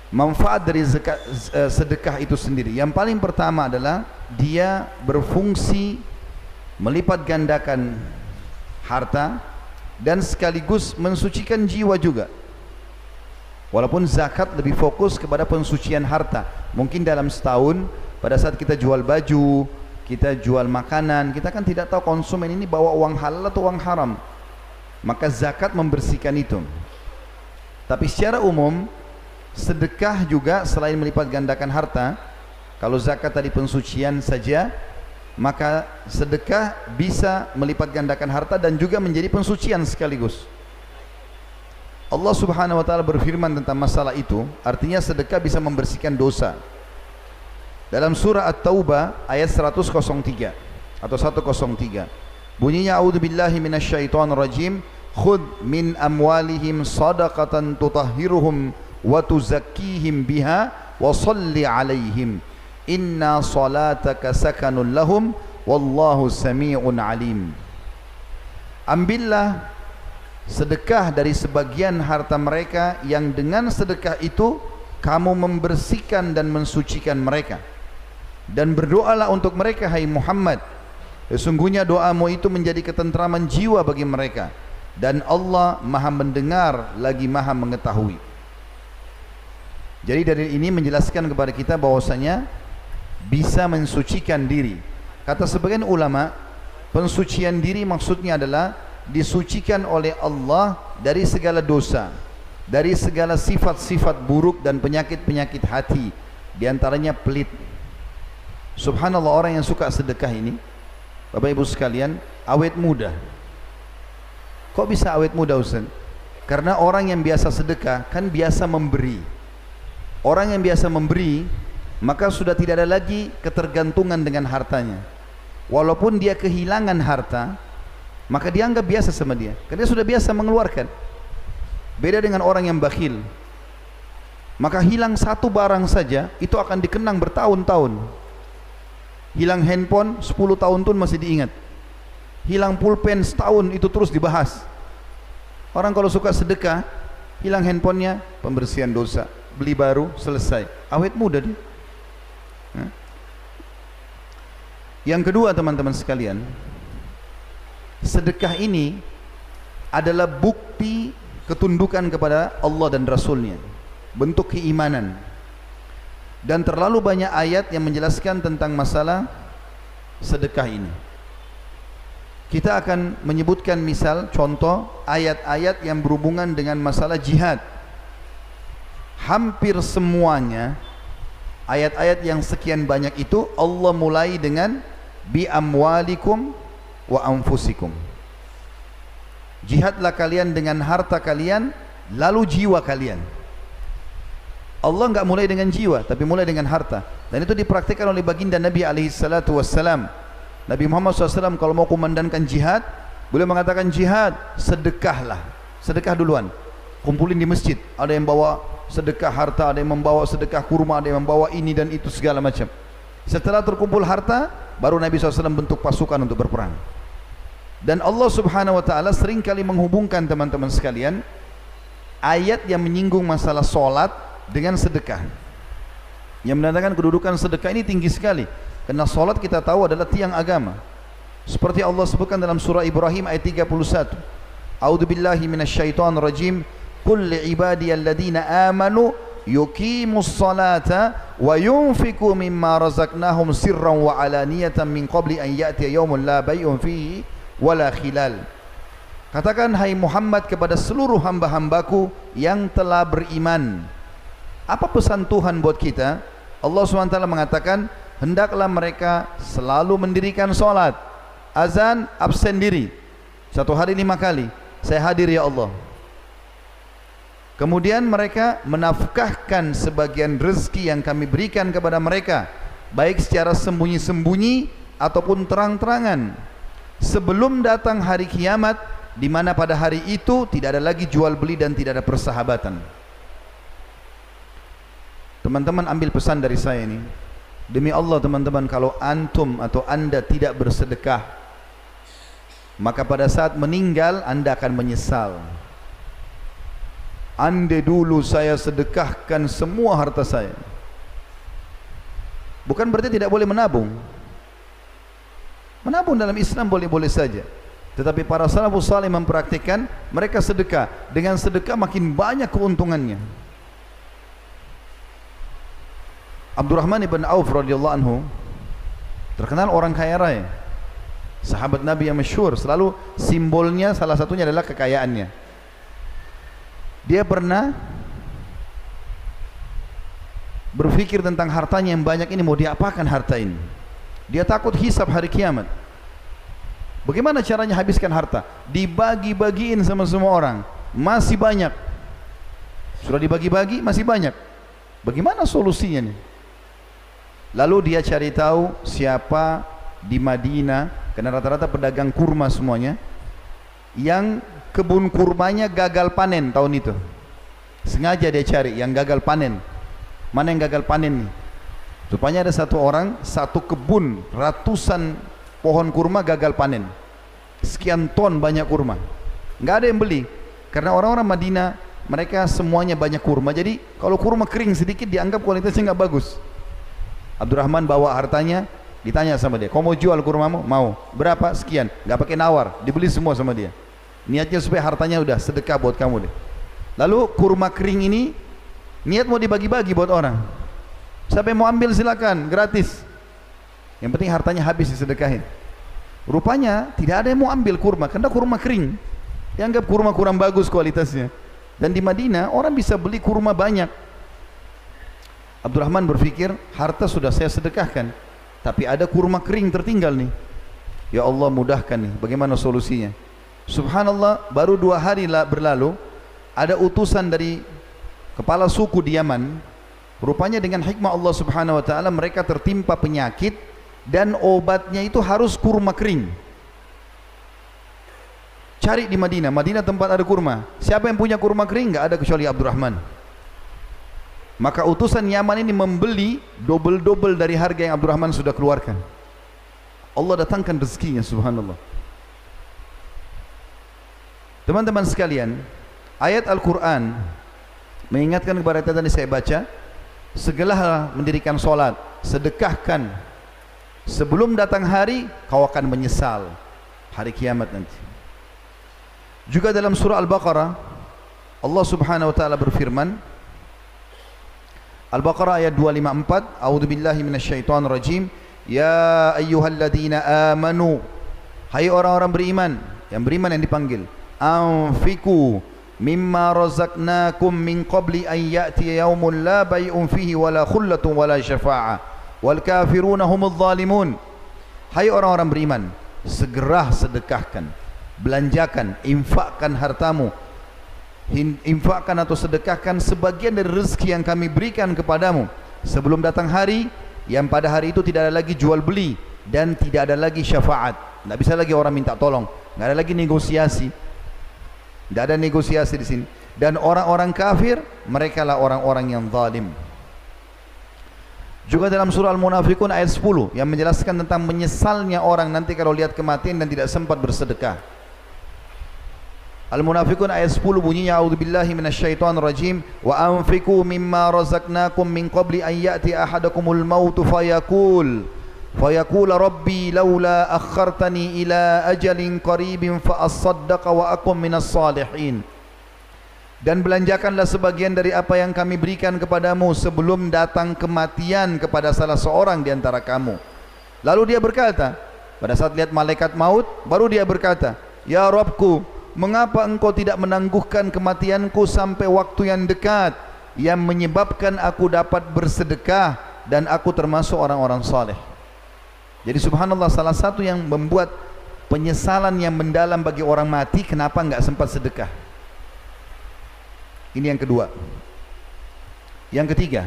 Manfaat dari zakat, eh, sedekah itu sendiri. Yang paling pertama adalah dia berfungsi melipat gandakan harta dan sekaligus mensucikan jiwa juga Walaupun zakat lebih fokus kepada pensucian harta. Mungkin dalam setahun pada saat kita jual baju, kita jual makanan, kita kan tidak tahu konsumen ini bawa uang halal atau uang haram. Maka zakat membersihkan itu. Tapi secara umum sedekah juga selain melipat gandakan harta, kalau zakat tadi pensucian saja, maka sedekah bisa melipat gandakan harta dan juga menjadi pensucian sekaligus. Allah Subhanahu wa taala berfirman tentang masalah itu, artinya sedekah bisa membersihkan dosa. Dalam surah At-Taubah ayat 103 atau 103. Bunyinya a'udzubillahi minasyaitonirrajim, "Khudh min amwalihim shadaqatan tutahhiruhum wa tuzakkihim biha wa shalli 'alaihim. Inna salataka sakanun lahum wallahu samii'un 'alim." Ambillah sedekah dari sebagian harta mereka yang dengan sedekah itu kamu membersihkan dan mensucikan mereka. Dan berdoalah untuk mereka hai Muhammad. Sesungguhnya doamu itu menjadi ketentraman jiwa bagi mereka. Dan Allah maha mendengar lagi maha mengetahui. Jadi dari ini menjelaskan kepada kita bahwasanya bisa mensucikan diri. Kata sebagian ulama pensucian diri maksudnya adalah disucikan oleh Allah dari segala dosa dari segala sifat-sifat buruk dan penyakit-penyakit hati di antaranya pelit. Subhanallah orang yang suka sedekah ini Bapak Ibu sekalian awet muda. Kok bisa awet muda Ustaz? Karena orang yang biasa sedekah kan biasa memberi. Orang yang biasa memberi maka sudah tidak ada lagi ketergantungan dengan hartanya. Walaupun dia kehilangan harta maka dia anggap biasa sama dia. Karena dia sudah biasa mengeluarkan. Beda dengan orang yang bakhil. Maka hilang satu barang saja itu akan dikenang bertahun-tahun. Hilang handphone 10 tahun pun masih diingat. Hilang pulpen setahun itu terus dibahas. Orang kalau suka sedekah hilang handphonenya pembersihan dosa. Beli baru selesai. Awet muda dia yang kedua teman-teman sekalian sedekah ini adalah bukti ketundukan kepada Allah dan Rasulnya bentuk keimanan dan terlalu banyak ayat yang menjelaskan tentang masalah sedekah ini. Kita akan menyebutkan misal contoh ayat-ayat yang berhubungan dengan masalah jihad. Hampir semuanya ayat-ayat yang sekian banyak itu Allah mulai dengan bi amwalikum wa anfusikum. Jihadlah kalian dengan harta kalian lalu jiwa kalian. Allah enggak mulai dengan jiwa tapi mulai dengan harta dan itu dipraktikkan oleh baginda Nabi alaihi salatu wassalam. Nabi Muhammad SAW kalau mau kumandankan jihad boleh mengatakan jihad sedekahlah sedekah duluan kumpulin di masjid ada yang bawa sedekah harta ada yang membawa sedekah kurma ada yang membawa ini dan itu segala macam setelah terkumpul harta baru Nabi SAW bentuk pasukan untuk berperang dan Allah Subhanahu Wa Taala sering kali menghubungkan teman-teman sekalian ayat yang menyinggung masalah solat dengan sedekah yang menandakan kedudukan sedekah ini tinggi sekali Karena solat kita tahu adalah tiang agama. Seperti Allah sebutkan dalam surah Ibrahim ayat 31. A'udzu billahi minasyaitonir rajim. Qul li ibadiyalladina amanu yuqimus salata wa yunfiqu mimma razaqnahum sirran wa alaniyatan min qabli an ya'tiya yawmun la bay'un fihi wala khilal. Katakan hai Muhammad kepada seluruh hamba-hambaku yang telah beriman. Apa pesan Tuhan buat kita? Allah SWT mengatakan, hendaklah mereka selalu mendirikan solat azan absen diri satu hari lima kali saya hadir ya Allah kemudian mereka menafkahkan sebagian rezeki yang kami berikan kepada mereka baik secara sembunyi-sembunyi ataupun terang-terangan. Sebelum datang hari kiamat di mana pada hari itu tidak ada lagi jual beli dan tidak ada persahabatan. Teman-teman ambil pesan dari saya ini. Demi Allah teman-teman kalau antum atau anda tidak bersedekah maka pada saat meninggal anda akan menyesal. Anda dulu saya sedekahkan semua harta saya. Bukan berarti tidak boleh menabung. Menabung dalam Islam boleh-boleh saja. Tetapi para salafus salih mempraktikkan mereka sedekah. Dengan sedekah makin banyak keuntungannya. Abdurrahman ibn Auf radhiyallahu anhu terkenal orang kaya raya. Sahabat Nabi yang masyhur, selalu simbolnya salah satunya adalah kekayaannya. Dia pernah berfikir tentang hartanya yang banyak ini mau diapakan harta ini. Dia takut hisab hari kiamat. Bagaimana caranya habiskan harta? Dibagi-bagiin sama semua orang. Masih banyak. Sudah dibagi-bagi, masih banyak. Bagaimana solusinya nih? Lalu dia cari tahu siapa di Madinah, karena rata-rata pedagang kurma semuanya, yang kebun kurmanya gagal panen tahun itu. Sengaja dia cari yang gagal panen. Mana yang gagal panen nih? Rupanya ada satu orang, satu kebun, ratusan pohon kurma gagal panen. Sekian ton banyak kurma. Enggak ada yang beli. Karena orang-orang Madinah, mereka semuanya banyak kurma. Jadi kalau kurma kering sedikit dianggap kualitasnya enggak bagus. Abdurrahman bawa hartanya ditanya sama dia kau mau jual kurmamu? mau berapa? sekian gak pakai nawar dibeli semua sama dia niatnya supaya hartanya udah sedekah buat kamu deh. Lalu kurma kering ini niat mau dibagi-bagi buat orang. Siapa yang mau ambil silakan gratis. Yang penting hartanya habis disedekahin. Rupanya tidak ada yang mau ambil kurma karena kurma kering. Dianggap kurma kurang bagus kualitasnya. Dan di Madinah orang bisa beli kurma banyak. Abdurrahman berfikir harta sudah saya sedekahkan tapi ada kurma kering tertinggal nih. Ya Allah mudahkan nih bagaimana solusinya subhanallah baru dua hari berlalu. Ada utusan dari kepala suku di Yaman. Rupanya dengan hikmah Allah subhanahu wa ta'ala mereka tertimpa penyakit dan obatnya itu harus kurma kering. Cari di Madinah. Madinah tempat ada kurma. Siapa yang punya kurma kering? Enggak ada kecuali Abdurrahman. Maka utusan Yaman ini membeli double-double dari harga yang Abdurrahman sudah keluarkan. Allah datangkan rezekinya subhanallah. Teman-teman sekalian, ayat Al-Quran mengingatkan kepada kita tadi saya baca, segala mendirikan solat, sedekahkan, sebelum datang hari, kau akan menyesal hari kiamat nanti. Juga dalam surah Al-Baqarah, Allah subhanahu wa ta'ala berfirman, Al-Baqarah ayat 254 A'udzubillahi minasyaitonirrajim Ya ayyuhalladzina amanu Hai orang-orang beriman Yang beriman yang dipanggil Anfiku Mimma razaqnakum min qabli an ya'ti yawmun la bay'un fihi wala khullatun wala syafa'ah wal kafiruna humul zalimun Hai orang-orang beriman segera sedekahkan belanjakan infakkan hartamu. Infakkan atau sedekahkan sebagian dari rezeki yang kami berikan kepadamu. Sebelum datang hari yang pada hari itu tidak ada lagi jual beli dan tidak ada lagi syafaat. Tidak bisa lagi orang minta tolong. Tidak ada lagi negosiasi tidak ada negosiasi di sini. Dan orang-orang kafir mereka lah orang-orang yang zalim. Juga dalam surah Al-Munafikun ayat 10 yang menjelaskan tentang menyesalnya orang nanti kalau lihat kematian dan tidak sempat bersedekah. Al-Munafiqun ayat 10 bunyinya A'udzubillahi minasyaitonirrajim. Wa anfiqu mimma razaqnakum min qabli an ya'ti ahadakumul maut fayaqul laula akhartani ila ajalin qaribin fa asaddaqa wa akum minas salihin dan belanjakanlah sebagian dari apa yang kami berikan kepadamu sebelum datang kematian kepada salah seorang di antara kamu lalu dia berkata pada saat lihat malaikat maut baru dia berkata ya rabbku Mengapa engkau tidak menangguhkan kematianku sampai waktu yang dekat yang menyebabkan aku dapat bersedekah dan aku termasuk orang-orang saleh. Jadi subhanallah salah satu yang membuat penyesalan yang mendalam bagi orang mati kenapa enggak sempat sedekah. Ini yang kedua. Yang ketiga,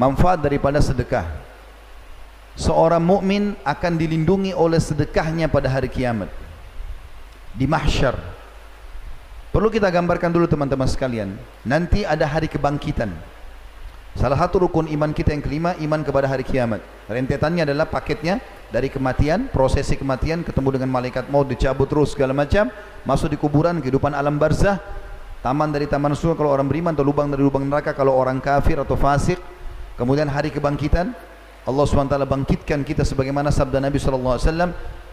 manfaat daripada sedekah. Seorang mukmin akan dilindungi oleh sedekahnya pada hari kiamat di mahsyar. Perlu kita gambarkan dulu teman-teman sekalian. Nanti ada hari kebangkitan. Salah satu rukun iman kita yang kelima, iman kepada hari kiamat. Rentetannya adalah paketnya dari kematian, prosesi kematian, ketemu dengan malaikat maut, dicabut terus segala macam, masuk di kuburan, kehidupan alam barzah, taman dari taman surga kalau orang beriman, atau lubang dari lubang neraka kalau orang kafir atau fasik. Kemudian hari kebangkitan, Allah SWT bangkitkan kita sebagaimana sabda Nabi SAW,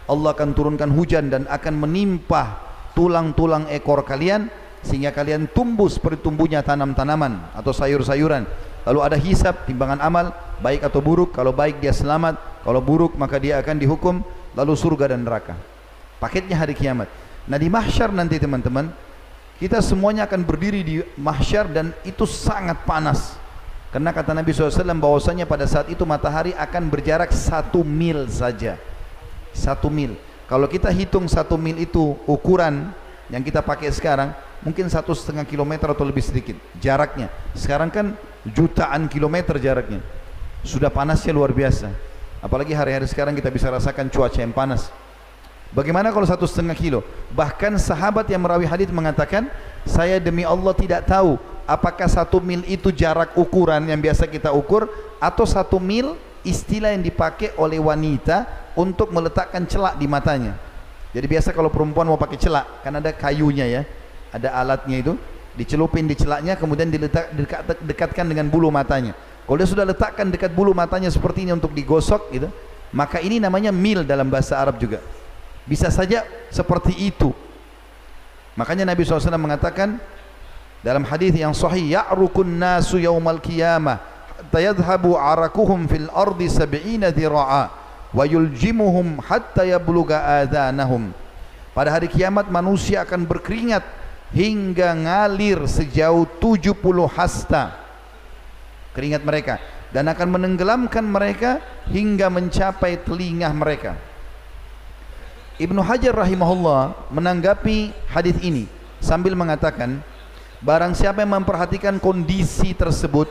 Allah akan turunkan hujan dan akan menimpa tulang-tulang ekor kalian sehingga kalian tumbuh seperti tumbuhnya tanam-tanaman atau sayur-sayuran. Lalu ada hisab timbangan amal baik atau buruk. Kalau baik dia selamat, kalau buruk maka dia akan dihukum lalu surga dan neraka. Paketnya hari kiamat. Nah di mahsyar nanti teman-teman kita semuanya akan berdiri di mahsyar dan itu sangat panas. Karena kata Nabi SAW bahwasanya pada saat itu matahari akan berjarak satu mil saja satu mil. Kalau kita hitung satu mil itu ukuran yang kita pakai sekarang, mungkin satu setengah kilometer atau lebih sedikit jaraknya. Sekarang kan jutaan kilometer jaraknya. Sudah panasnya luar biasa. Apalagi hari-hari sekarang kita bisa rasakan cuaca yang panas. Bagaimana kalau satu setengah kilo? Bahkan sahabat yang merawi hadis mengatakan, saya demi Allah tidak tahu apakah satu mil itu jarak ukuran yang biasa kita ukur atau satu mil istilah yang dipakai oleh wanita untuk meletakkan celak di matanya. Jadi biasa kalau perempuan mau pakai celak, kan ada kayunya ya, ada alatnya itu, dicelupin di celaknya, kemudian diletak dekat, dekatkan dengan bulu matanya. Kalau dia sudah letakkan dekat bulu matanya seperti ini untuk digosok, gitu, maka ini namanya mil dalam bahasa Arab juga. Bisa saja seperti itu. Makanya Nabi SAW mengatakan dalam hadis yang sahih, ya'rukun nasu yaumal qiyamah, tayadhabu arakuhum fil ardi sab'ina dhira'a wa yuljimuhum hatta yabluga adhanahum pada hari kiamat manusia akan berkeringat hingga ngalir sejauh 70 hasta. Keringat mereka. Dan akan menenggelamkan mereka hingga mencapai telinga mereka. Ibnu Hajar rahimahullah menanggapi hadis ini sambil mengatakan barang siapa yang memperhatikan kondisi tersebut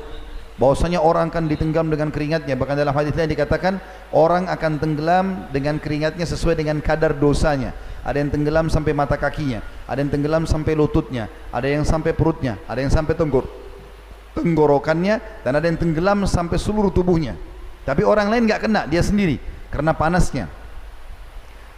bahwasanya orang akan ditenggelam dengan keringatnya. Bahkan dalam hadis lain dikatakan orang akan tenggelam dengan keringatnya sesuai dengan kadar dosanya. Ada yang tenggelam sampai mata kakinya ada yang tenggelam sampai lututnya ada yang sampai perutnya ada yang sampai tenggor tenggorokannya dan ada yang tenggelam sampai seluruh tubuhnya. Tapi orang lain enggak kena dia sendiri karena panasnya.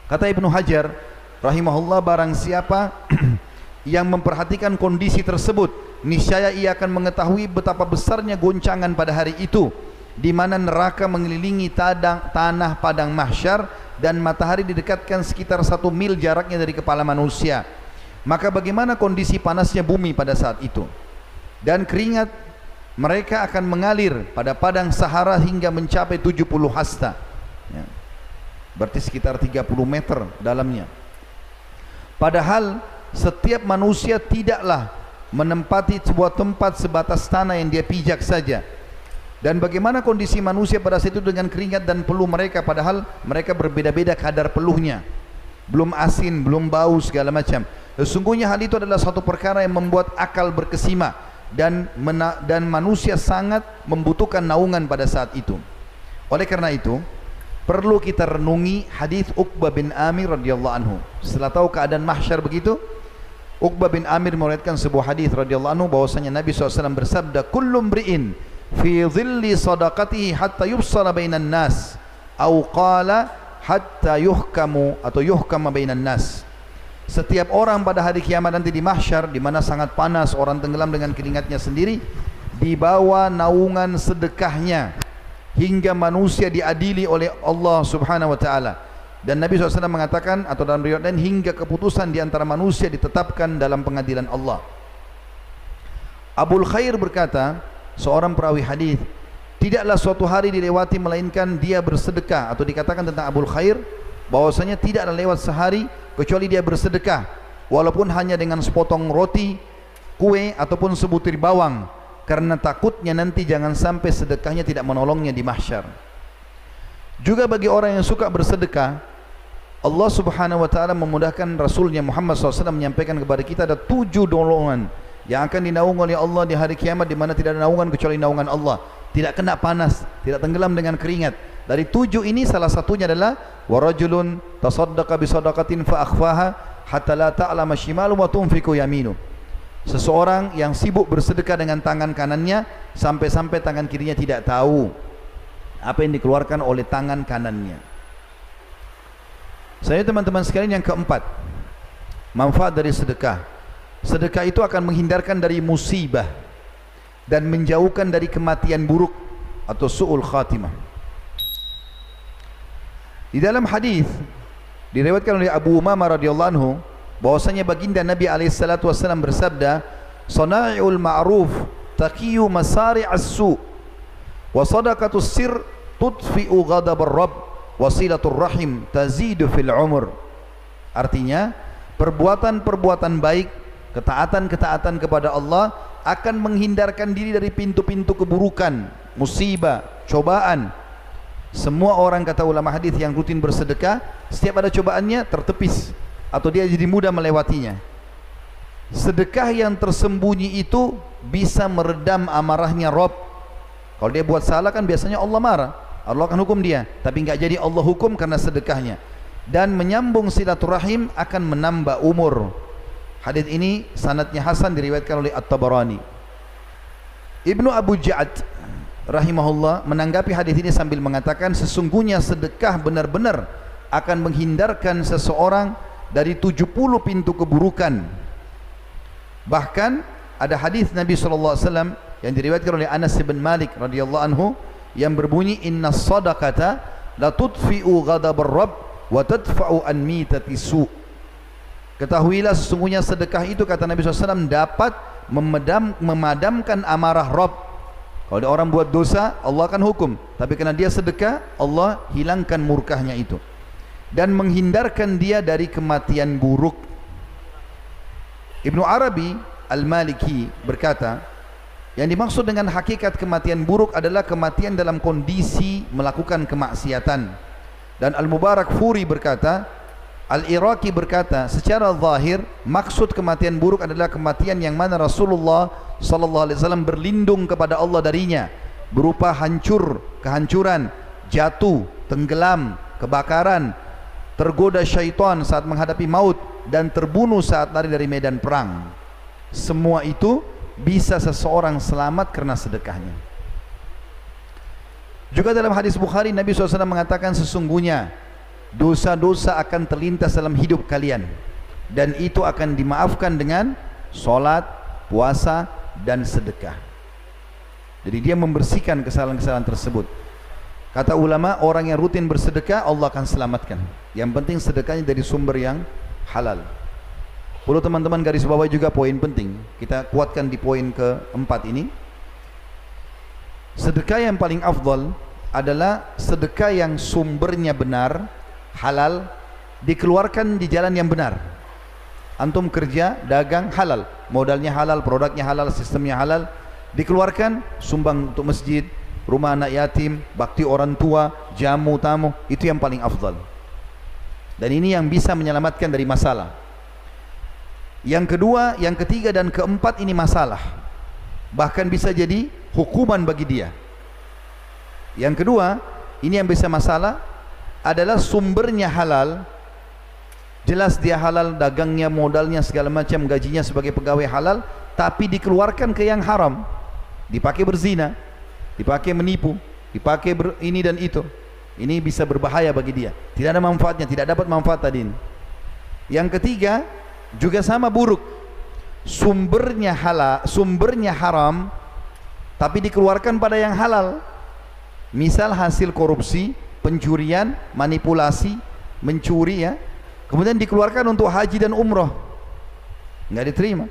Kata Ibnu Hajar rahimahullah barang siapa yang memperhatikan kondisi tersebut niscaya ia akan mengetahui betapa besarnya goncangan pada hari itu di mana neraka mengelilingi tadang, tanah padang mahsyar dan matahari didekatkan sekitar satu mil jaraknya dari kepala manusia. Maka bagaimana kondisi panasnya bumi pada saat itu? Dan keringat mereka akan mengalir pada padang Sahara hingga mencapai 70 hasta. Ya. berarti sekitar 30 meter dalamnya. Padahal setiap manusia tidaklah menempati sebuah tempat sebatas tanah yang dia pijak saja. Dan bagaimana kondisi manusia pada saat itu dengan keringat dan peluh mereka padahal mereka berbeda-beda kadar peluhnya. Belum asin, belum bau segala macam. Sesungguhnya hal itu adalah satu perkara yang membuat akal berkesima dan dan manusia sangat membutuhkan naungan pada saat itu. Oleh karena itu perlu kita renungi hadis Uqbah bin Amir radhiyallahu anhu. Setelah tahu keadaan mahsyar begitu Uqbah bin Amir meriwayatkan sebuah hadis radhiyallahu anhu bahwasanya Nabi SAW bersabda kullu mri'in fi dhilli sadaqatihi hatta yubsala bainan nas au qala hatta yuhkamu atau yuhkama bainan nas. Setiap orang pada hari kiamat nanti di mahsyar di mana sangat panas orang tenggelam dengan keringatnya sendiri dibawa naungan sedekahnya hingga manusia diadili oleh Allah Subhanahu wa taala dan Nabi SAW mengatakan atau dalam riwayat lain hingga keputusan di antara manusia ditetapkan dalam pengadilan Allah. Abul Khair berkata, seorang perawi hadis, tidaklah suatu hari dilewati melainkan dia bersedekah atau dikatakan tentang Abul Khair bahwasanya tidaklah lewat sehari kecuali dia bersedekah walaupun hanya dengan sepotong roti, kue ataupun sebutir bawang karena takutnya nanti jangan sampai sedekahnya tidak menolongnya di mahsyar. Juga bagi orang yang suka bersedekah, Allah subhanahu wa ta'ala memudahkan Rasulnya Muhammad SAW menyampaikan kepada kita ada tujuh dolongan yang akan dinaung oleh Allah di hari kiamat di mana tidak ada naungan kecuali naungan Allah. Tidak kena panas, tidak tenggelam dengan keringat. Dari tujuh ini salah satunya adalah warajulun tasaddaqa bisadaqatin fa'akhfaha hatta la ta'lama shimalu wa tunfiku yaminu. Seseorang yang sibuk bersedekah dengan tangan kanannya sampai-sampai tangan kirinya tidak tahu apa yang dikeluarkan oleh tangan kanannya saya teman-teman sekalian yang keempat Manfaat dari sedekah. Sedekah itu akan menghindarkan dari musibah Dan menjauhkan dari kematian buruk Atau su'ul khatimah. Di dalam hadis Direwetkan oleh Abu Umama radhiyallahu anhu bahwasanya baginda Nabi wasallam bersabda Sana'iul ma'ruf taqiyu masari'as su' wa sadaqatus sir tudfi'u ghadabar rabb wasilatul rahim tazidu fil umur. Artinya perbuatan-perbuatan baik ketaatan-ketaatan kepada Allah akan menghindarkan diri dari pintu-pintu keburukan musibah cobaan. Semua orang kata ulama hadis yang rutin bersedekah setiap ada cobaannya tertepis atau dia jadi mudah melewatinya. Sedekah yang tersembunyi itu bisa meredam amarahnya Rob. Kalau dia buat salah kan biasanya Allah marah Allah akan hukum dia. Tapi enggak jadi Allah hukum karena sedekahnya. Dan menyambung silaturahim akan menambah umur. Hadis ini sanadnya hasan diriwayatkan oleh At-Tabarani. Ibnu Abu Ja'ad rahimahullah menanggapi hadis ini sambil mengatakan sesungguhnya sedekah benar-benar akan menghindarkan seseorang dari 70 pintu keburukan. Bahkan ada hadis Nabi sallallahu alaihi wasallam yang diriwayatkan oleh Anas bin Malik radhiyallahu anhu yang berbunyi inna sadaqata la tudfi'u ghadabar rabb wa tadfa'u an mitati su. Ketahuilah sesungguhnya sedekah itu kata Nabi SAW dapat memedam, memadamkan amarah Rabb. Kalau ada orang buat dosa Allah akan hukum. Tapi kerana dia sedekah Allah hilangkan murkahnya itu. Dan menghindarkan dia dari kematian buruk. Ibnu Arabi Al-Maliki berkata yang dimaksud dengan hakikat kematian buruk adalah kematian dalam kondisi melakukan kemaksiatan. Dan Al-Mubarak Furi berkata, Al-Iraqi berkata, secara zahir maksud kematian buruk adalah kematian yang mana Rasulullah sallallahu alaihi wasallam berlindung kepada Allah darinya berupa hancur, kehancuran, jatuh, tenggelam, kebakaran, tergoda syaitan saat menghadapi maut dan terbunuh saat lari dari medan perang. Semua itu bisa seseorang selamat karena sedekahnya. Juga dalam hadis Bukhari Nabi SAW mengatakan sesungguhnya dosa-dosa akan terlintas dalam hidup kalian dan itu akan dimaafkan dengan solat, puasa dan sedekah. Jadi dia membersihkan kesalahan-kesalahan tersebut. Kata ulama orang yang rutin bersedekah Allah akan selamatkan. Yang penting sedekahnya dari sumber yang halal. Perlu teman-teman garis bawah juga poin penting. Kita kuatkan di poin keempat ini. sedekah yang paling afdal adalah sedekah yang sumbernya benar halal dikeluarkan di jalan yang benar. Antum kerja dagang halal. Modalnya halal produknya halal sistemnya halal. Dikeluarkan sumbang untuk masjid rumah anak yatim bakti orang tua jamu tamu. Itu yang paling afdal. Dan ini yang bisa menyelamatkan dari masalah yang kedua yang ketiga dan keempat ini masalah. Bahkan bisa jadi hukuman bagi dia. Yang kedua ini yang bisa masalah adalah sumbernya halal. Jelas dia halal dagangnya modalnya segala macam gajinya sebagai pegawai halal tapi dikeluarkan ke yang haram. Dipakai berzina dipakai menipu dipakai ber, ini dan itu. Ini bisa berbahaya bagi dia. Tidak ada manfaatnya tidak dapat manfaat tadi ini. Yang ketiga juga sama buruk sumbernya halal sumbernya haram tapi dikeluarkan pada yang halal misal hasil korupsi pencurian manipulasi mencuri ya Kemudian dikeluarkan untuk haji dan umrah. Enggak diterima.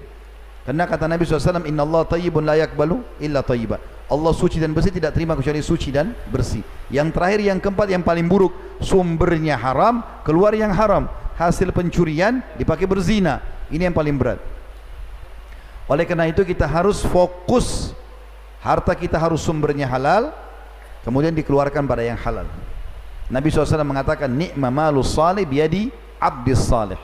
Karena kata Nabi SAW, Inna Allah tayyibun la yakbalu illa tayyiba. Allah suci dan bersih tidak terima kecuali suci dan bersih. Yang terakhir, yang keempat, yang paling buruk. Sumbernya haram, keluar yang haram. Hasil pencurian, dipakai berzina. Ini yang paling berat. Oleh karena itu kita harus fokus. Harta kita harus sumbernya halal. Kemudian dikeluarkan pada yang halal. Nabi SAW mengatakan, Ni'ma malu salih biadi abdis salih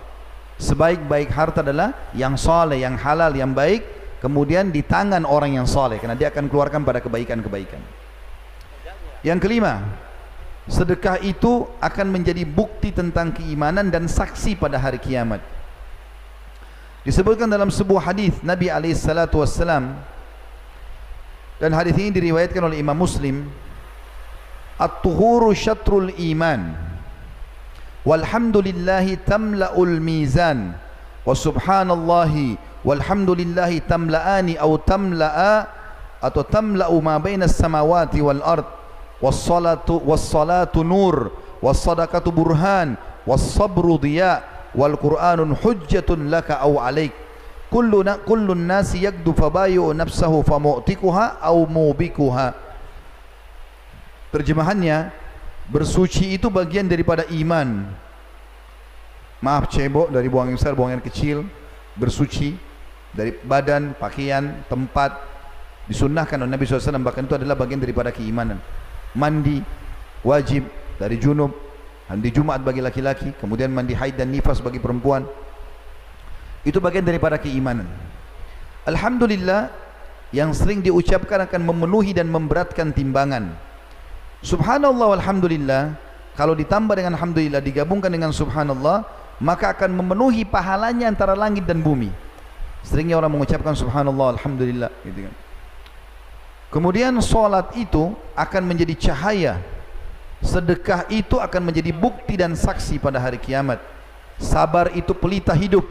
sebaik-baik harta adalah yang saleh yang halal yang baik kemudian di tangan orang yang soleh, karena dia akan keluarkan pada kebaikan-kebaikan. Yang kelima, sedekah itu akan menjadi bukti tentang keimanan dan saksi pada hari kiamat. Disebutkan dalam sebuah hadis Nabi alaihi dan hadis ini diriwayatkan oleh Imam Muslim At-tuhuru syatrul iman Walhamdulillahi tamla'ul mizan Wa subhanallahi walhamdulillahi tamla'ani au tamla'a atau tamla'u ma bainas samawati wal ard wassalatu wassalatu nur wassadaqatu burhan wassabru diya wal qur'anun hujjatun laka au alaik. Kullu na kullu an-nas yakdu fabayu nafsahu famu'tikuha au mubikuha. Terjemahannya bersuci itu bagian daripada iman. Maaf cebok dari buang yang besar buang yang kecil. Bersuci dari badan, pakaian, tempat disunnahkan oleh Nabi SAW bahkan itu adalah bagian daripada keimanan. Mandi wajib dari junub mandi Jumat bagi laki-laki kemudian mandi haid dan nifas bagi perempuan. Itu bagian daripada keimanan. Alhamdulillah yang sering diucapkan akan memenuhi dan memberatkan timbangan. Subhanallah walhamdulillah Kalau ditambah dengan Alhamdulillah Digabungkan dengan Subhanallah Maka akan memenuhi pahalanya antara langit dan bumi Seringnya orang mengucapkan Subhanallah Alhamdulillah gitu kan. Kemudian solat itu akan menjadi cahaya Sedekah itu akan menjadi bukti dan saksi pada hari kiamat Sabar itu pelita hidup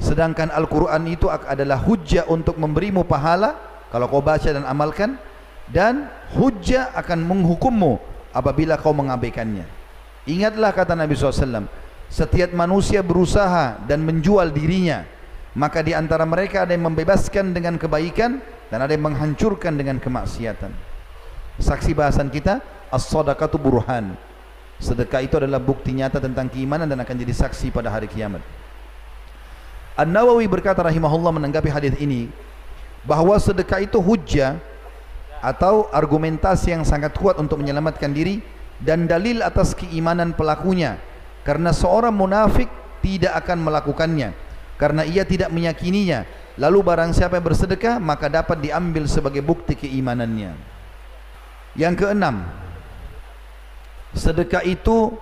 Sedangkan Al-Quran itu adalah hujah untuk memberimu pahala Kalau kau baca dan amalkan dan hujah akan menghukummu apabila kau mengabaikannya. Ingatlah kata Nabi SAW, setiap manusia berusaha dan menjual dirinya, maka di antara mereka ada yang membebaskan dengan kebaikan dan ada yang menghancurkan dengan kemaksiatan. Saksi bahasan kita, as-sadaqatu burhan. Sedekah itu adalah bukti nyata tentang keimanan dan akan jadi saksi pada hari kiamat. An-Nawawi berkata rahimahullah menanggapi hadis ini bahawa sedekah itu hujjah atau argumentasi yang sangat kuat untuk menyelamatkan diri dan dalil atas keimanan pelakunya karena seorang munafik tidak akan melakukannya karena ia tidak meyakininya. Lalu barang siapa yang bersedekah maka dapat diambil sebagai bukti keimanannya. Yang keenam sedekah itu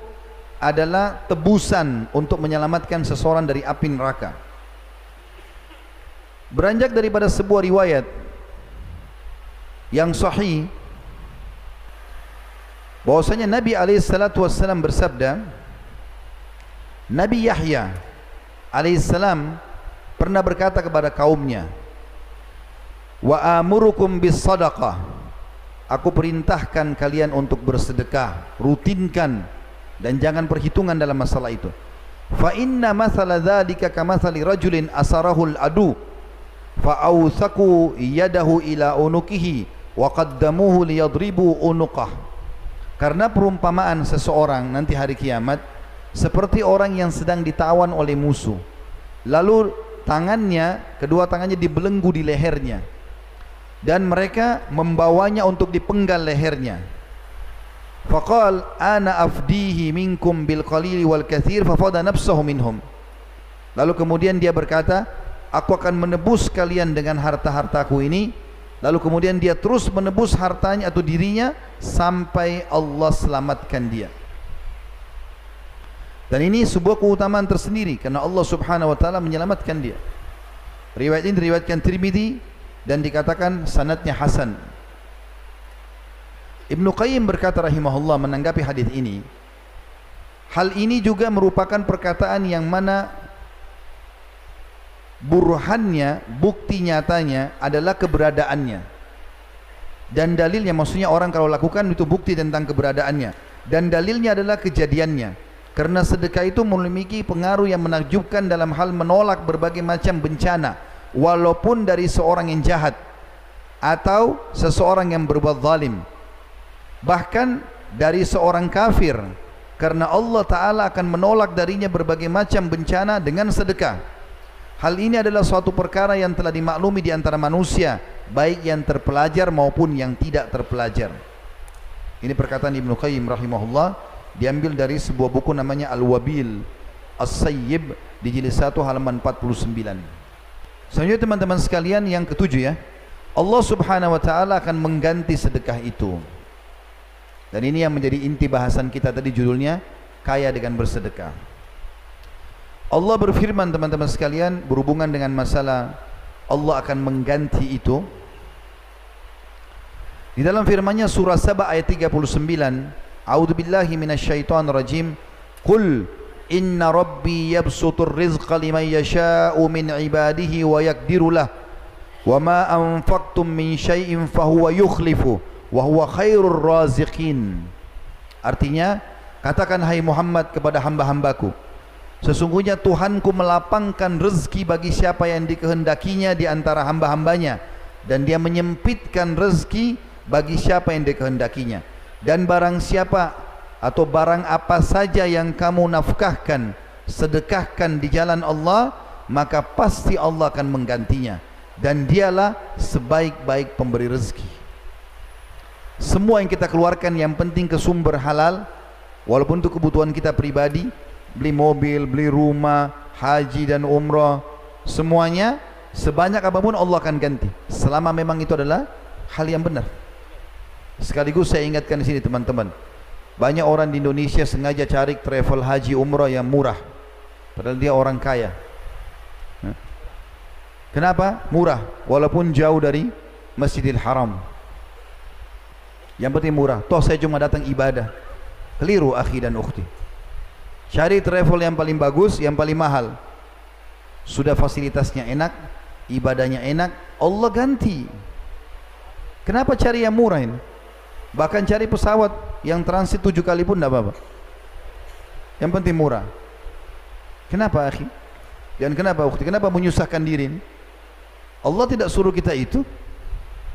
adalah tebusan untuk menyelamatkan seseorang dari api neraka. Beranjak daripada sebuah riwayat yang sahih bahwasanya Nabi alaihi salatu wasallam bersabda Nabi Yahya alaihi salam pernah berkata kepada kaumnya wa amurukum bis sadaqah aku perintahkan kalian untuk bersedekah rutinkan dan jangan perhitungan dalam masalah itu. Fa inna mathala dzalika kamathali rajulin asarahu al adu fa awthaku yadahu ila unukihi wa qaddamuhu liyadribu unuqah. Karena perumpamaan seseorang nanti hari kiamat seperti orang yang sedang ditawan oleh musuh. Lalu tangannya kedua tangannya dibelenggu di lehernya. Dan mereka membawanya untuk dipenggal lehernya. Faqal ana afdihi minkum bil qalili wal kathir fafada nafsahu minhum. Lalu kemudian dia berkata aku akan menebus kalian dengan harta-hartaku ini. Lalu kemudian dia terus menebus hartanya atau dirinya sampai Allah selamatkan dia. Dan ini sebuah keutamaan tersendiri karena Allah Subhanahu wa taala menyelamatkan dia. Riwayat ini diriwayatkan Tirmizi dan dikatakan sanadnya hasan. Ibnu Qayyim berkata rahimahullah menanggapi hadis ini, hal ini juga merupakan perkataan yang mana burhannya, bukti nyatanya adalah keberadaannya. Dan dalilnya maksudnya orang kalau lakukan itu bukti tentang keberadaannya. Dan dalilnya adalah kejadiannya. Karena sedekah itu memiliki pengaruh yang menakjubkan dalam hal menolak berbagai macam bencana. Walaupun dari seorang yang jahat. Atau seseorang yang berbuat zalim. Bahkan dari seorang kafir. Karena Allah Ta'ala akan menolak darinya berbagai macam bencana dengan sedekah. Hal ini adalah suatu perkara yang telah dimaklumi di antara manusia, baik yang terpelajar maupun yang tidak terpelajar. Ini perkataan Ibnu Qayyim rahimahullah diambil dari sebuah buku namanya Al-Wabil As-Sayyib di jilid 1 halaman 49. Selanjutnya teman-teman sekalian yang ketujuh ya. Allah Subhanahu wa taala akan mengganti sedekah itu. Dan ini yang menjadi inti bahasan kita tadi judulnya kaya dengan bersedekah. Allah berfirman teman-teman sekalian berhubungan dengan masalah Allah akan mengganti itu. Di dalam firman-Nya surah Saba ayat 39, A'udzu billahi minasyaitonir rajim. Qul inna rabbi yabsutur rizqa liman yasha'u min ibadihi wa yaqdiru lah. Wa ma anfaqtum min syai'in fahuwa yukhlifu wa huwa khairur raziqin. Artinya, katakan hai Muhammad kepada hamba-hambaku, Sesungguhnya Tuhanku melapangkan rezeki bagi siapa yang dikehendakinya di antara hamba-hambanya dan dia menyempitkan rezeki bagi siapa yang dikehendakinya dan barang siapa atau barang apa saja yang kamu nafkahkan sedekahkan di jalan Allah maka pasti Allah akan menggantinya dan dialah sebaik-baik pemberi rezeki semua yang kita keluarkan yang penting ke sumber halal walaupun untuk kebutuhan kita pribadi beli mobil, beli rumah, haji dan umrah, semuanya sebanyak apapun Allah akan ganti. Selama memang itu adalah hal yang benar. Sekaligus saya ingatkan di sini teman-teman. Banyak orang di Indonesia sengaja cari travel haji umrah yang murah. Padahal dia orang kaya. Kenapa? Murah. Walaupun jauh dari Masjidil Haram. Yang penting murah. Toh saya cuma datang ibadah. Keliru akhi dan ukhti. Cari travel yang paling bagus, yang paling mahal. Sudah fasilitasnya enak, ibadahnya enak, Allah ganti. Kenapa cari yang murah ini? Bahkan cari pesawat yang transit tujuh kali pun tidak apa-apa. Yang penting murah. Kenapa akhi? Dan kenapa ukti? Kenapa menyusahkan diri ini? Allah tidak suruh kita itu.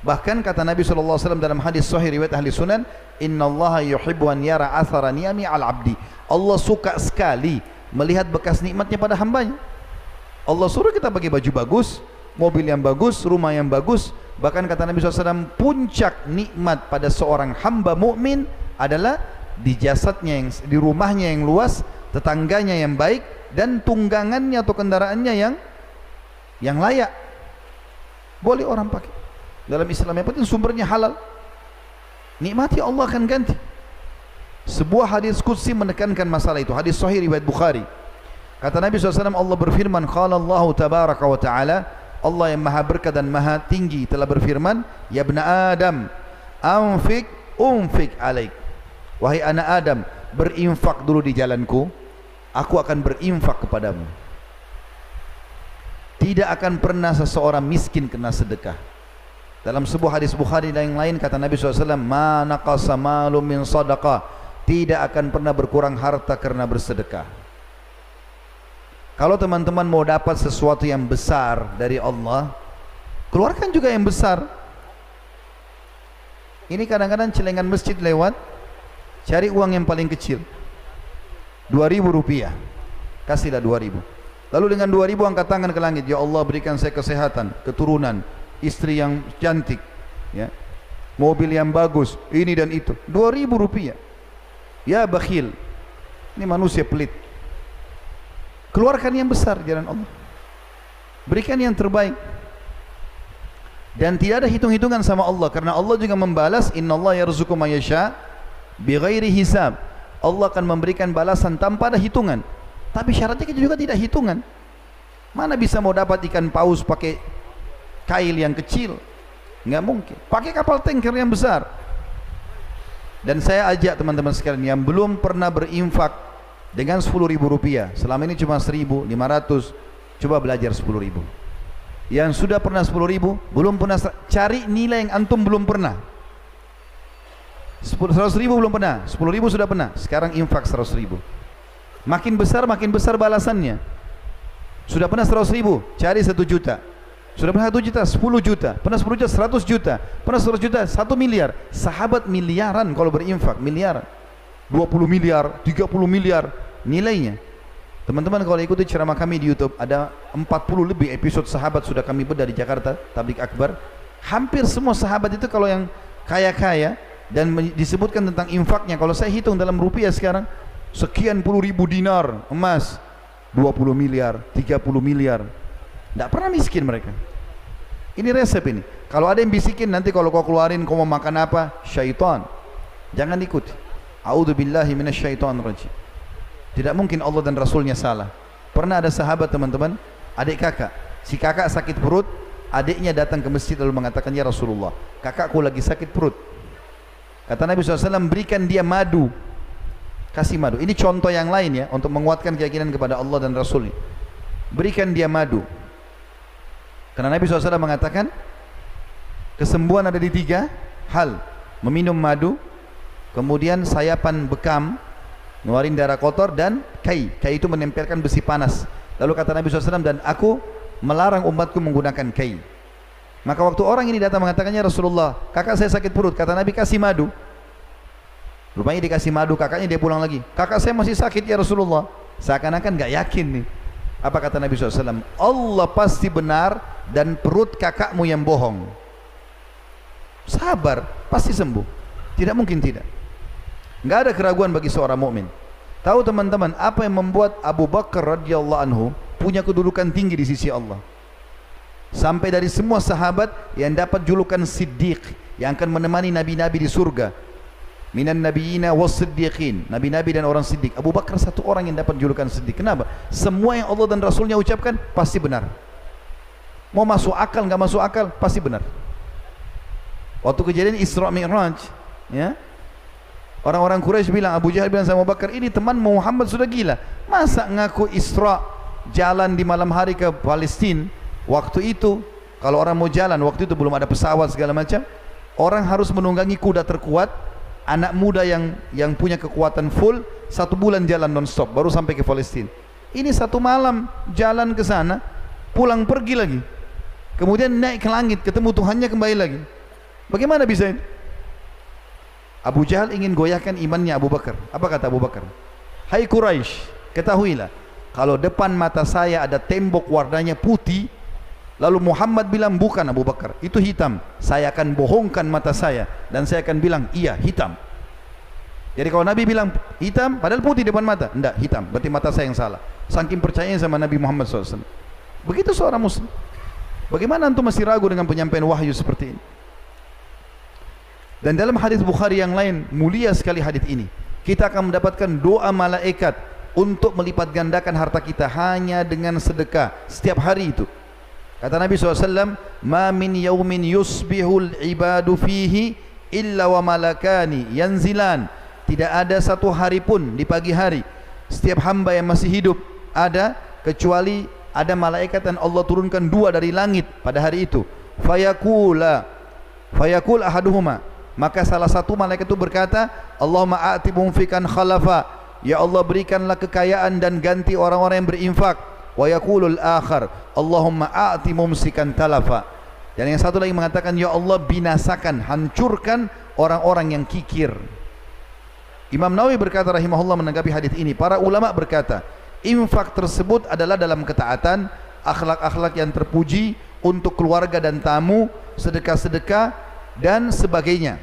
Bahkan kata Nabi SAW dalam hadis sahih riwayat ahli sunan, Inna Allah yuhibbu an yara athara niyami al abdi. Allah suka sekali melihat bekas nikmatnya pada hambanya. Allah suruh kita pakai baju bagus, mobil yang bagus, rumah yang bagus. Bahkan kata Nabi SAW, puncak nikmat pada seorang hamba mukmin adalah di jasadnya yang di rumahnya yang luas, tetangganya yang baik dan tunggangannya atau kendaraannya yang yang layak. Boleh orang pakai. Dalam Islam yang penting sumbernya halal. Nikmati Allah akan ganti. Sebuah hadis qudsi menekankan masalah itu. Hadis sahih riwayat Bukhari. Kata Nabi SAW Allah berfirman Qala Allah tabaraka wa ta'ala Allah yang maha berkah dan maha tinggi telah berfirman Ya bna Adam Anfik umfik alaik. Wahai anak Adam Berinfak dulu di jalanku Aku akan berinfak kepadamu. Tidak akan pernah seseorang miskin kena sedekah. Dalam sebuah hadis Bukhari dan yang lain kata Nabi SAW Ma naqasa malu min sadaqah. Tidak akan pernah berkurang harta karena bersedekah. Kalau teman-teman mau dapat sesuatu yang besar dari Allah, keluarkan juga yang besar. Ini kadang-kadang celengan masjid lewat cari uang yang paling kecil. 2000 rupiah. Kasihlah 2000. Lalu dengan 2000 angkat tangan ke langit, ya Allah berikan saya kesehatan, keturunan, istri yang cantik, ya. Mobil yang bagus, ini dan itu. 2000 rupiah. Ya bakhil. Ini manusia pelit. Keluarkan yang besar jalan Allah. Berikan yang terbaik. Dan tidak ada hitung-hitungan sama Allah karena Allah juga membalas innallaha yarzuqu may yasha bighairi hisab. Allah akan memberikan balasan tanpa ada hitungan. Tapi syaratnya kita juga tidak hitungan. Mana bisa mau dapat ikan paus pakai kail yang kecil? Enggak mungkin. Pakai kapal tanker yang besar. Dan saya ajak teman-teman sekalian yang belum pernah berinfak dengan 10 ribu rupiah. Selama ini cuma 1.500. Coba belajar 10 ribu. Yang sudah pernah 10 ribu belum pernah cari nilai yang antum belum pernah. 100 ribu belum pernah. 10 ribu sudah pernah. Sekarang infak 100 ribu. Makin besar makin besar balasannya. Sudah pernah 100 ribu? Cari 1 juta. Sudah pernah 1 juta? 10 juta. Pernah 10 juta? 100 juta. Pernah 100 juta? 1 miliar. Sahabat miliaran kalau berinfak miliaran 20 miliar 30 miliar nilainya. Teman-teman kalau ikuti ceramah kami di YouTube ada 40 lebih episode sahabat sudah kami bedah di Jakarta Tablik Akbar. Hampir semua sahabat itu kalau yang kaya-kaya dan disebutkan tentang infaknya kalau saya hitung dalam rupiah sekarang sekian puluh ribu dinar emas. 20 miliar 30 miliar. Tidak pernah miskin mereka. Ini resep ini. Kalau ada yang bisikin nanti kalau kau keluarin kau mau makan apa? Syaitan. Jangan ikut a'udzubillahi minasyaitonirrajim tidak mungkin Allah dan Rasulnya salah. Pernah ada sahabat teman-teman, adik kakak. Si kakak sakit perut, adiknya datang ke masjid lalu mengatakan, Ya Rasulullah, kakakku lagi sakit perut. Kata Nabi SAW, berikan dia madu. Kasih madu. Ini contoh yang lain ya, untuk menguatkan keyakinan kepada Allah dan Rasul. Berikan dia madu. Karena Nabi SAW mengatakan, kesembuhan ada di tiga hal. Meminum madu, kemudian sayapan bekam, ngeluarin darah kotor dan kai. Kai itu menempelkan besi panas. Lalu kata Nabi SAW dan aku melarang umatku menggunakan kai. Maka waktu orang ini datang mengatakannya Rasulullah, kakak saya sakit perut. Kata Nabi kasih madu. Rupanya dikasih madu kakaknya dia pulang lagi. Kakak saya masih sakit ya Rasulullah. Seakan-akan enggak yakin nih. Apa kata Nabi SAW? Allah pasti benar dan perut kakakmu yang bohong. Sabar, pasti sembuh. Tidak mungkin tidak. Enggak ada keraguan bagi seorang mukmin. Tahu teman-teman apa yang membuat Abu Bakar radhiyallahu anhu punya kedudukan tinggi di sisi Allah? Sampai dari semua sahabat yang dapat julukan Siddiq yang akan menemani nabi-nabi di surga. Minan nabiyina was siddiqin. Nabi-nabi dan orang siddiq. Abu Bakar satu orang yang dapat julukan siddiq. Kenapa? Semua yang Allah dan Rasulnya ucapkan pasti benar. Mau masuk akal enggak masuk akal pasti benar. Waktu kejadian Isra Mi'raj, ya, Orang-orang Quraisy bilang Abu Jahal bilang sama Abu Bakar, ini teman Muhammad sudah gila. Masa ngaku Isra jalan di malam hari ke Palestina? Waktu itu kalau orang mau jalan waktu itu belum ada pesawat segala macam, orang harus menunggangi kuda terkuat, anak muda yang yang punya kekuatan full satu bulan jalan non stop baru sampai ke Palestina. Ini satu malam jalan ke sana, pulang pergi lagi. Kemudian naik ke langit ketemu Tuhannya kembali lagi. Bagaimana bisa ini? Abu Jahal ingin goyahkan imannya Abu Bakar. Apa kata Abu Bakar? Hai Quraisy, ketahuilah kalau depan mata saya ada tembok warnanya putih, lalu Muhammad bilang bukan Abu Bakar, itu hitam. Saya akan bohongkan mata saya dan saya akan bilang iya hitam. Jadi kalau Nabi bilang hitam, padahal putih depan mata, enggak hitam. Berarti mata saya yang salah. Saking percaya sama Nabi Muhammad SAW. Begitu seorang Muslim. Bagaimana antum masih ragu dengan penyampaian wahyu seperti ini? Dan dalam hadis Bukhari yang lain mulia sekali hadis ini. Kita akan mendapatkan doa malaikat untuk melipat gandakan harta kita hanya dengan sedekah setiap hari itu. Kata Nabi SAW, Ma min yawmin yusbihul ibadu fihi illa wa malakani yanzilan. Tidak ada satu hari pun di pagi hari setiap hamba yang masih hidup ada kecuali ada malaikat yang Allah turunkan dua dari langit pada hari itu. Fayakula fayakul ahaduhuma Maka salah satu malaikat itu berkata, Allahumma a'ti mumfikan khalafa. Ya Allah berikanlah kekayaan dan ganti orang-orang yang berinfak. Wa yakulul akhar, Allahumma a'ti mumsikan talafa. Dan yang satu lagi mengatakan, Ya Allah binasakan, hancurkan orang-orang yang kikir. Imam Nawawi berkata rahimahullah menanggapi hadis ini, para ulama berkata, infak tersebut adalah dalam ketaatan, akhlak-akhlak yang terpuji untuk keluarga dan tamu, sedekah-sedekah dan sebagainya.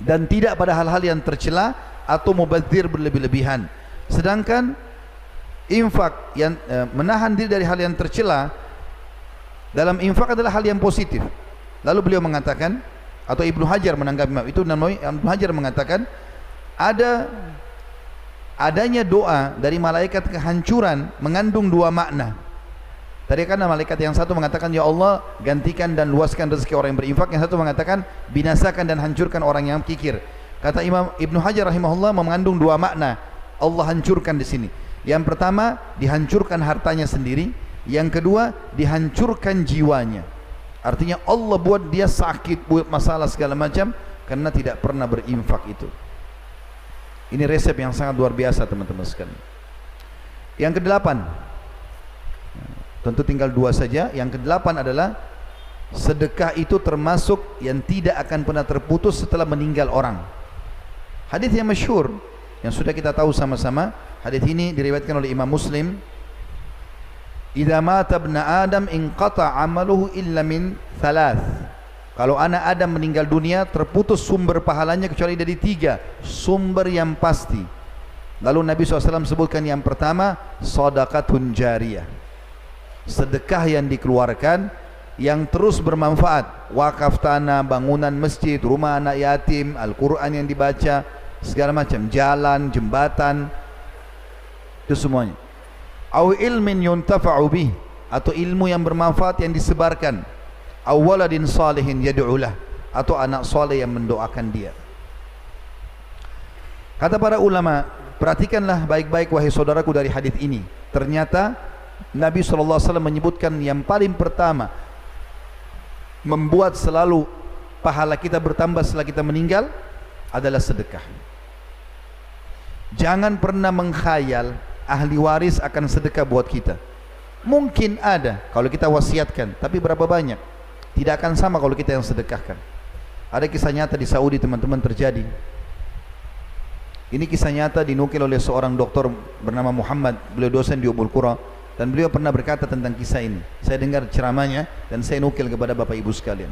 Dan tidak pada hal-hal yang tercela atau mubazir berlebih-lebihan. Sedangkan infak yang eh, menahan diri dari hal yang tercela dalam infak adalah hal yang positif. Lalu beliau mengatakan atau Ibnu Hajar menanggapi itu namanya Ibnu Hajar mengatakan ada adanya doa dari malaikat kehancuran mengandung dua makna. Tadi kan malaikat yang satu mengatakan ya Allah gantikan dan luaskan rezeki orang yang berinfak, yang satu mengatakan binasakan dan hancurkan orang yang kikir. Kata Imam Ibnu Hajar rahimahullah mengandung dua makna. Allah hancurkan di sini. Yang pertama dihancurkan hartanya sendiri, yang kedua, dihancurkan jiwanya. Artinya Allah buat dia sakit, buat masalah segala macam karena tidak pernah berinfak itu. Ini resep yang sangat luar biasa teman-teman sekalian. Yang kedelapan, tentu tinggal dua saja. Yang kedelapan adalah sedekah itu termasuk yang tidak akan pernah terputus setelah meninggal orang. Hadis yang masyhur yang sudah kita tahu sama-sama. Hadis ini diriwayatkan oleh Imam Muslim Idza mata ibn Adam inqata amaluhu illa min thalath. Kalau anak Adam meninggal dunia terputus sumber pahalanya kecuali dari tiga sumber yang pasti. Lalu Nabi SAW sebutkan yang pertama sadaqatun jariyah. Sedekah yang dikeluarkan yang terus bermanfaat. Wakaf tanah, bangunan masjid, rumah anak yatim, Al-Quran yang dibaca, segala macam, jalan, jembatan, itu semuanya. Au ilmin yuntafa'u bih atau ilmu yang bermanfaat yang disebarkan. Aw waladin salihin yad'ulah atau anak saleh yang mendoakan dia. Kata para ulama perhatikanlah baik-baik wahai saudaraku dari hadis ini. Ternyata Nabi wasallam menyebutkan yang paling pertama membuat selalu pahala kita bertambah setelah kita meninggal adalah sedekah jangan pernah mengkhayal ahli waris akan sedekah buat kita. Mungkin ada kalau kita wasiatkan, tapi berapa banyak? Tidak akan sama kalau kita yang sedekahkan. Ada kisah nyata di Saudi teman-teman terjadi. Ini kisah nyata dinukil oleh seorang doktor bernama Muhammad, beliau dosen di Ubul Qura dan beliau pernah berkata tentang kisah ini. Saya dengar ceramahnya dan saya nukil kepada Bapak Ibu sekalian.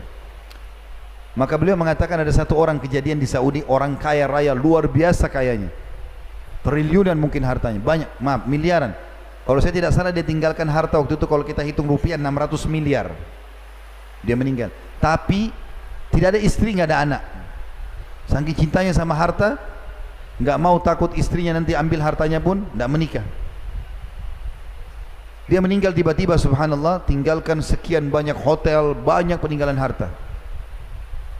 Maka beliau mengatakan ada satu orang kejadian di Saudi, orang kaya raya luar biasa kayanya. Triliunan mungkin hartanya. Banyak maaf miliaran. Kalau saya tidak salah dia tinggalkan harta waktu itu kalau kita hitung rupiah 600 miliar. Dia meninggal. Tapi tidak ada istri nggak ada anak. Saking cintanya sama harta nggak mau takut istrinya nanti ambil hartanya pun tidak menikah dia meninggal tiba-tiba subhanallah tinggalkan sekian banyak hotel banyak peninggalan harta.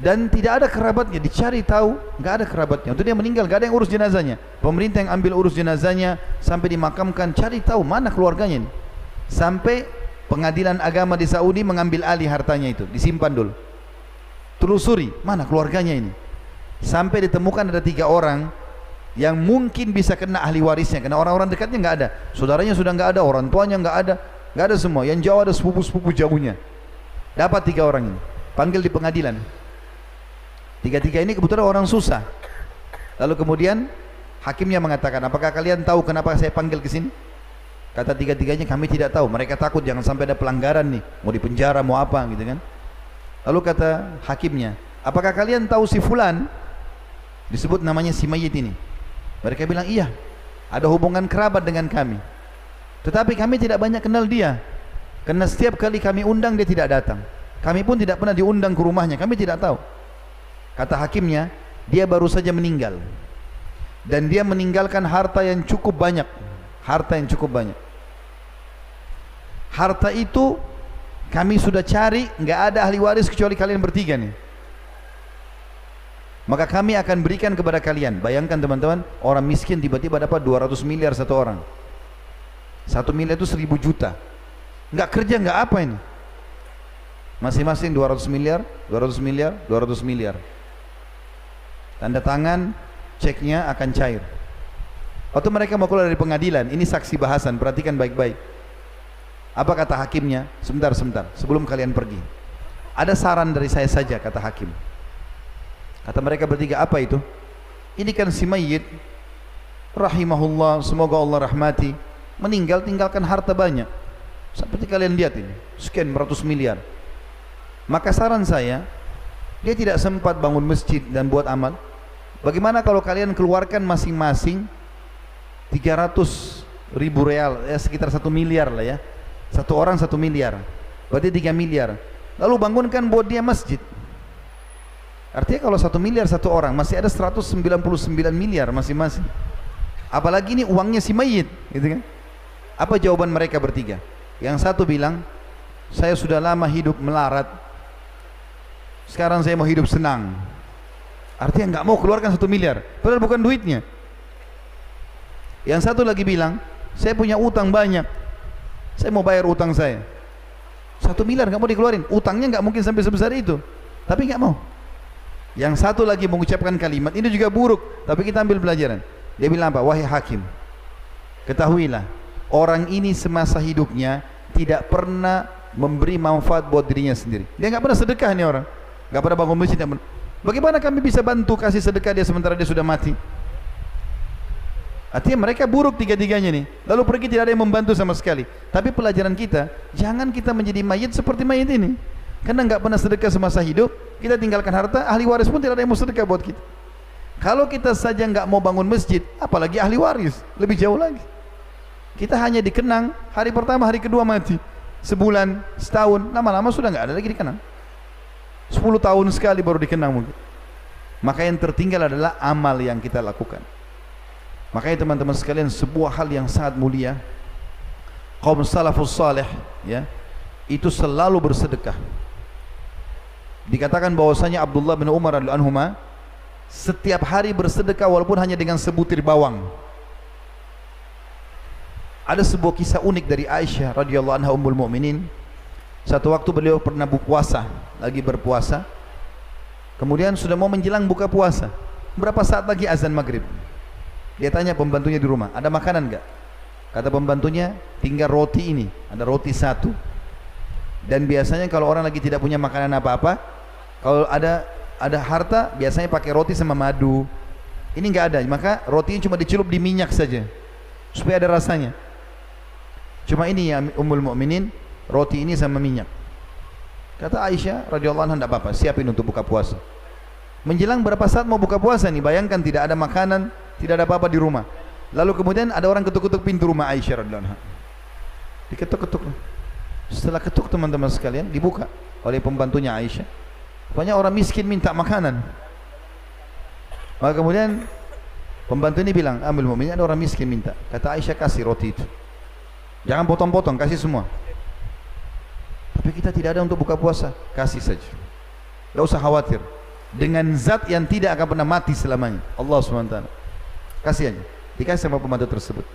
Dan tidak ada kerabatnya dicari tahu nggak ada kerabatnya. Untuk dia meninggal nggak ada yang urus jenazahnya. Pemerintah yang ambil urus jenazahnya sampai dimakamkan cari tahu mana keluarganya ini. Sampai pengadilan agama di Saudi mengambil alih hartanya itu disimpan dulu. Telusuri mana keluarganya ini. Sampai ditemukan ada tiga orang yang mungkin bisa kena ahli warisnya karena orang-orang dekatnya nggak ada saudaranya sudah nggak ada orang tuanya nggak ada nggak ada semua yang jauh ada sepupu-sepupu jauhnya dapat tiga orang ini panggil di pengadilan Tiga-tiga ini kebetulan orang susah. Lalu kemudian hakimnya mengatakan, apakah kalian tahu kenapa saya panggil ke sini? Kata tiga-tiganya kami tidak tahu. Mereka takut jangan sampai ada pelanggaran nih, mau dipenjara, mau apa gitu kan? Lalu kata hakimnya, apakah kalian tahu si Fulan? Disebut namanya si mayit ini. Mereka bilang iya, ada hubungan kerabat dengan kami. Tetapi kami tidak banyak kenal dia. Karena setiap kali kami undang dia tidak datang. Kami pun tidak pernah diundang ke rumahnya, kami tidak tahu. Kata hakimnya, dia baru saja meninggal. Dan dia meninggalkan harta yang cukup banyak. Harta yang cukup banyak. Harta itu kami sudah cari, enggak ada ahli waris kecuali kalian bertiga nih. Maka kami akan berikan kepada kalian. Bayangkan teman-teman, orang miskin tiba-tiba dapat 200 miliar satu orang. Satu miliar itu seribu juta. Enggak kerja, enggak apa ini. Masing-masing 200 miliar, 200 miliar, 200 miliar tanda tangan ceknya akan cair waktu mereka mau keluar dari pengadilan ini saksi bahasan perhatikan baik-baik apa kata hakimnya sebentar sebentar sebelum kalian pergi Ada saran dari saya saja kata hakim. Kata mereka bertiga apa itu? Ini kan si mayit rahimahullah semoga Allah rahmati meninggal tinggalkan harta banyak. Seperti kalian lihat ini, sekian beratus miliar. Maka saran saya, dia tidak sempat bangun masjid dan buat amal. Bagaimana kalau kalian keluarkan masing-masing 300 ribu real, ya sekitar satu miliar lah ya. Satu orang satu miliar, berarti tiga miliar. Lalu bangunkan buat dia masjid. Artinya kalau satu miliar satu orang, masih ada 199 miliar masing-masing. Apalagi ini uangnya si mayit, gitu kan? Apa jawaban mereka bertiga? Yang satu bilang, saya sudah lama hidup melarat. Sekarang saya mau hidup senang. Artinya enggak mau keluarkan satu miliar. Padahal bukan duitnya. Yang satu lagi bilang, saya punya utang banyak. Saya mau bayar utang saya. Satu miliar enggak mau dikeluarin. Utangnya enggak mungkin sampai sebesar itu. Tapi enggak mau. Yang satu lagi mengucapkan kalimat, ini juga buruk. Tapi kita ambil pelajaran. Dia bilang apa? Wahai hakim. Ketahuilah. Orang ini semasa hidupnya tidak pernah memberi manfaat buat dirinya sendiri. Dia enggak pernah sedekah ni orang. Enggak pernah bangun masjid. Bagaimana kami bisa bantu kasih sedekah dia sementara dia sudah mati? Artinya mereka buruk tiga-tiganya ni. Lalu pergi tidak ada yang membantu sama sekali. Tapi pelajaran kita, jangan kita menjadi mayit seperti mayit ini. Karena enggak pernah sedekah semasa hidup, kita tinggalkan harta, ahli waris pun tidak ada yang mau sedekah buat kita. Kalau kita saja enggak mau bangun masjid, apalagi ahli waris, lebih jauh lagi. Kita hanya dikenang hari pertama, hari kedua mati. Sebulan, setahun, lama-lama sudah enggak ada lagi dikenang. Sepuluh tahun sekali baru dikenang mungkin. Maka yang tertinggal adalah amal yang kita lakukan. Makanya teman-teman sekalian sebuah hal yang sangat mulia kaum salafus salih ya itu selalu bersedekah. Dikatakan bahwasanya Abdullah bin Umar radhiyallahu anhu setiap hari bersedekah walaupun hanya dengan sebutir bawang. Ada sebuah kisah unik dari Aisyah radhiyallahu anha ummul mukminin. Satu waktu beliau pernah berpuasa, lagi berpuasa. Kemudian sudah mau menjelang buka puasa. Berapa saat lagi azan maghrib? Dia tanya pembantunya di rumah, ada makanan enggak? Kata pembantunya, tinggal roti ini, ada roti satu. Dan biasanya kalau orang lagi tidak punya makanan apa-apa, kalau ada ada harta, biasanya pakai roti sama madu. Ini enggak ada, maka roti ini cuma dicelup di minyak saja, supaya ada rasanya. Cuma ini ya Ummul Mukminin roti ini sama minyak. Kata Aisyah radhiyallahu anha tidak apa-apa, siapin untuk buka puasa. Menjelang berapa saat mau buka puasa nih? Bayangkan tidak ada makanan, tidak ada apa-apa di rumah. Lalu kemudian ada orang ketuk-ketuk pintu rumah Aisyah radhiyallahu anha. Diketuk-ketuk. Setelah ketuk teman-teman sekalian dibuka oleh pembantunya Aisyah. Banyak orang miskin minta makanan. Maka kemudian pembantu ini bilang, "Ambil mu'min, ada orang miskin minta." Kata Aisyah, "Kasih roti itu." Jangan potong-potong, kasih semua. Tapi kita tidak ada untuk buka puasa, kasih saja. Tidak usah khawatir. Dengan zat yang tidak akan pernah mati selamanya. Allah SWT. Kasih aja. Dikasih sama pembantu tersebut.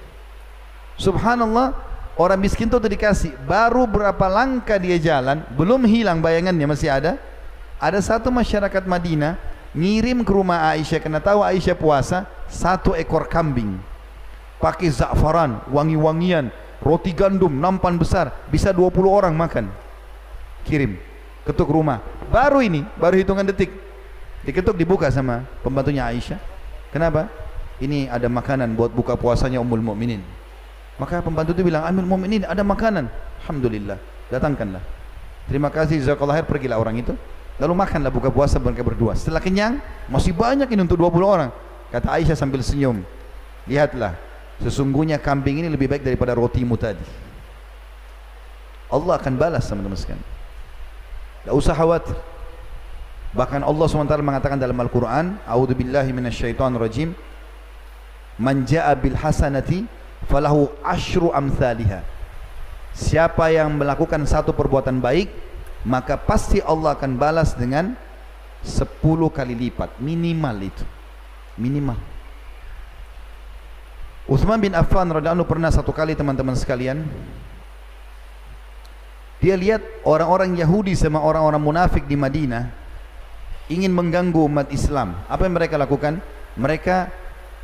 Subhanallah, orang miskin itu dikasih. Baru berapa langkah dia jalan, belum hilang bayangannya, masih ada. Ada satu masyarakat Madinah, ngirim ke rumah Aisyah, kena tahu Aisyah puasa, satu ekor kambing. Pakai za'faran, wangi-wangian, roti gandum nampan besar bisa 20 orang makan kirim ketuk rumah baru ini baru hitungan detik diketuk dibuka sama pembantunya Aisyah kenapa ini ada makanan buat buka puasanya Ummul Mukminin maka pembantu itu bilang Ummul Mukminin ada makanan alhamdulillah datangkanlah terima kasih jazakallahu khair pergilah orang itu lalu makanlah buka puasa mereka berdua setelah kenyang masih banyak ini untuk 20 orang kata Aisyah sambil senyum lihatlah Sesungguhnya kambing ini lebih baik daripada rotimu tadi. Allah akan balas teman-teman sekalian. Tak usah khawatir. Bahkan Allah SWT mengatakan dalam Al-Quran, A'udhu billahi minasyaitan rajim, Man ja'a bil hasanati, falahu ashru amthaliha. Siapa yang melakukan satu perbuatan baik, maka pasti Allah akan balas dengan sepuluh kali lipat. Minimal itu. Minimal. Uthman bin Affan radhiyallahu pernah satu kali teman-teman sekalian dia lihat orang-orang Yahudi sama orang-orang munafik di Madinah ingin mengganggu umat Islam. Apa yang mereka lakukan? Mereka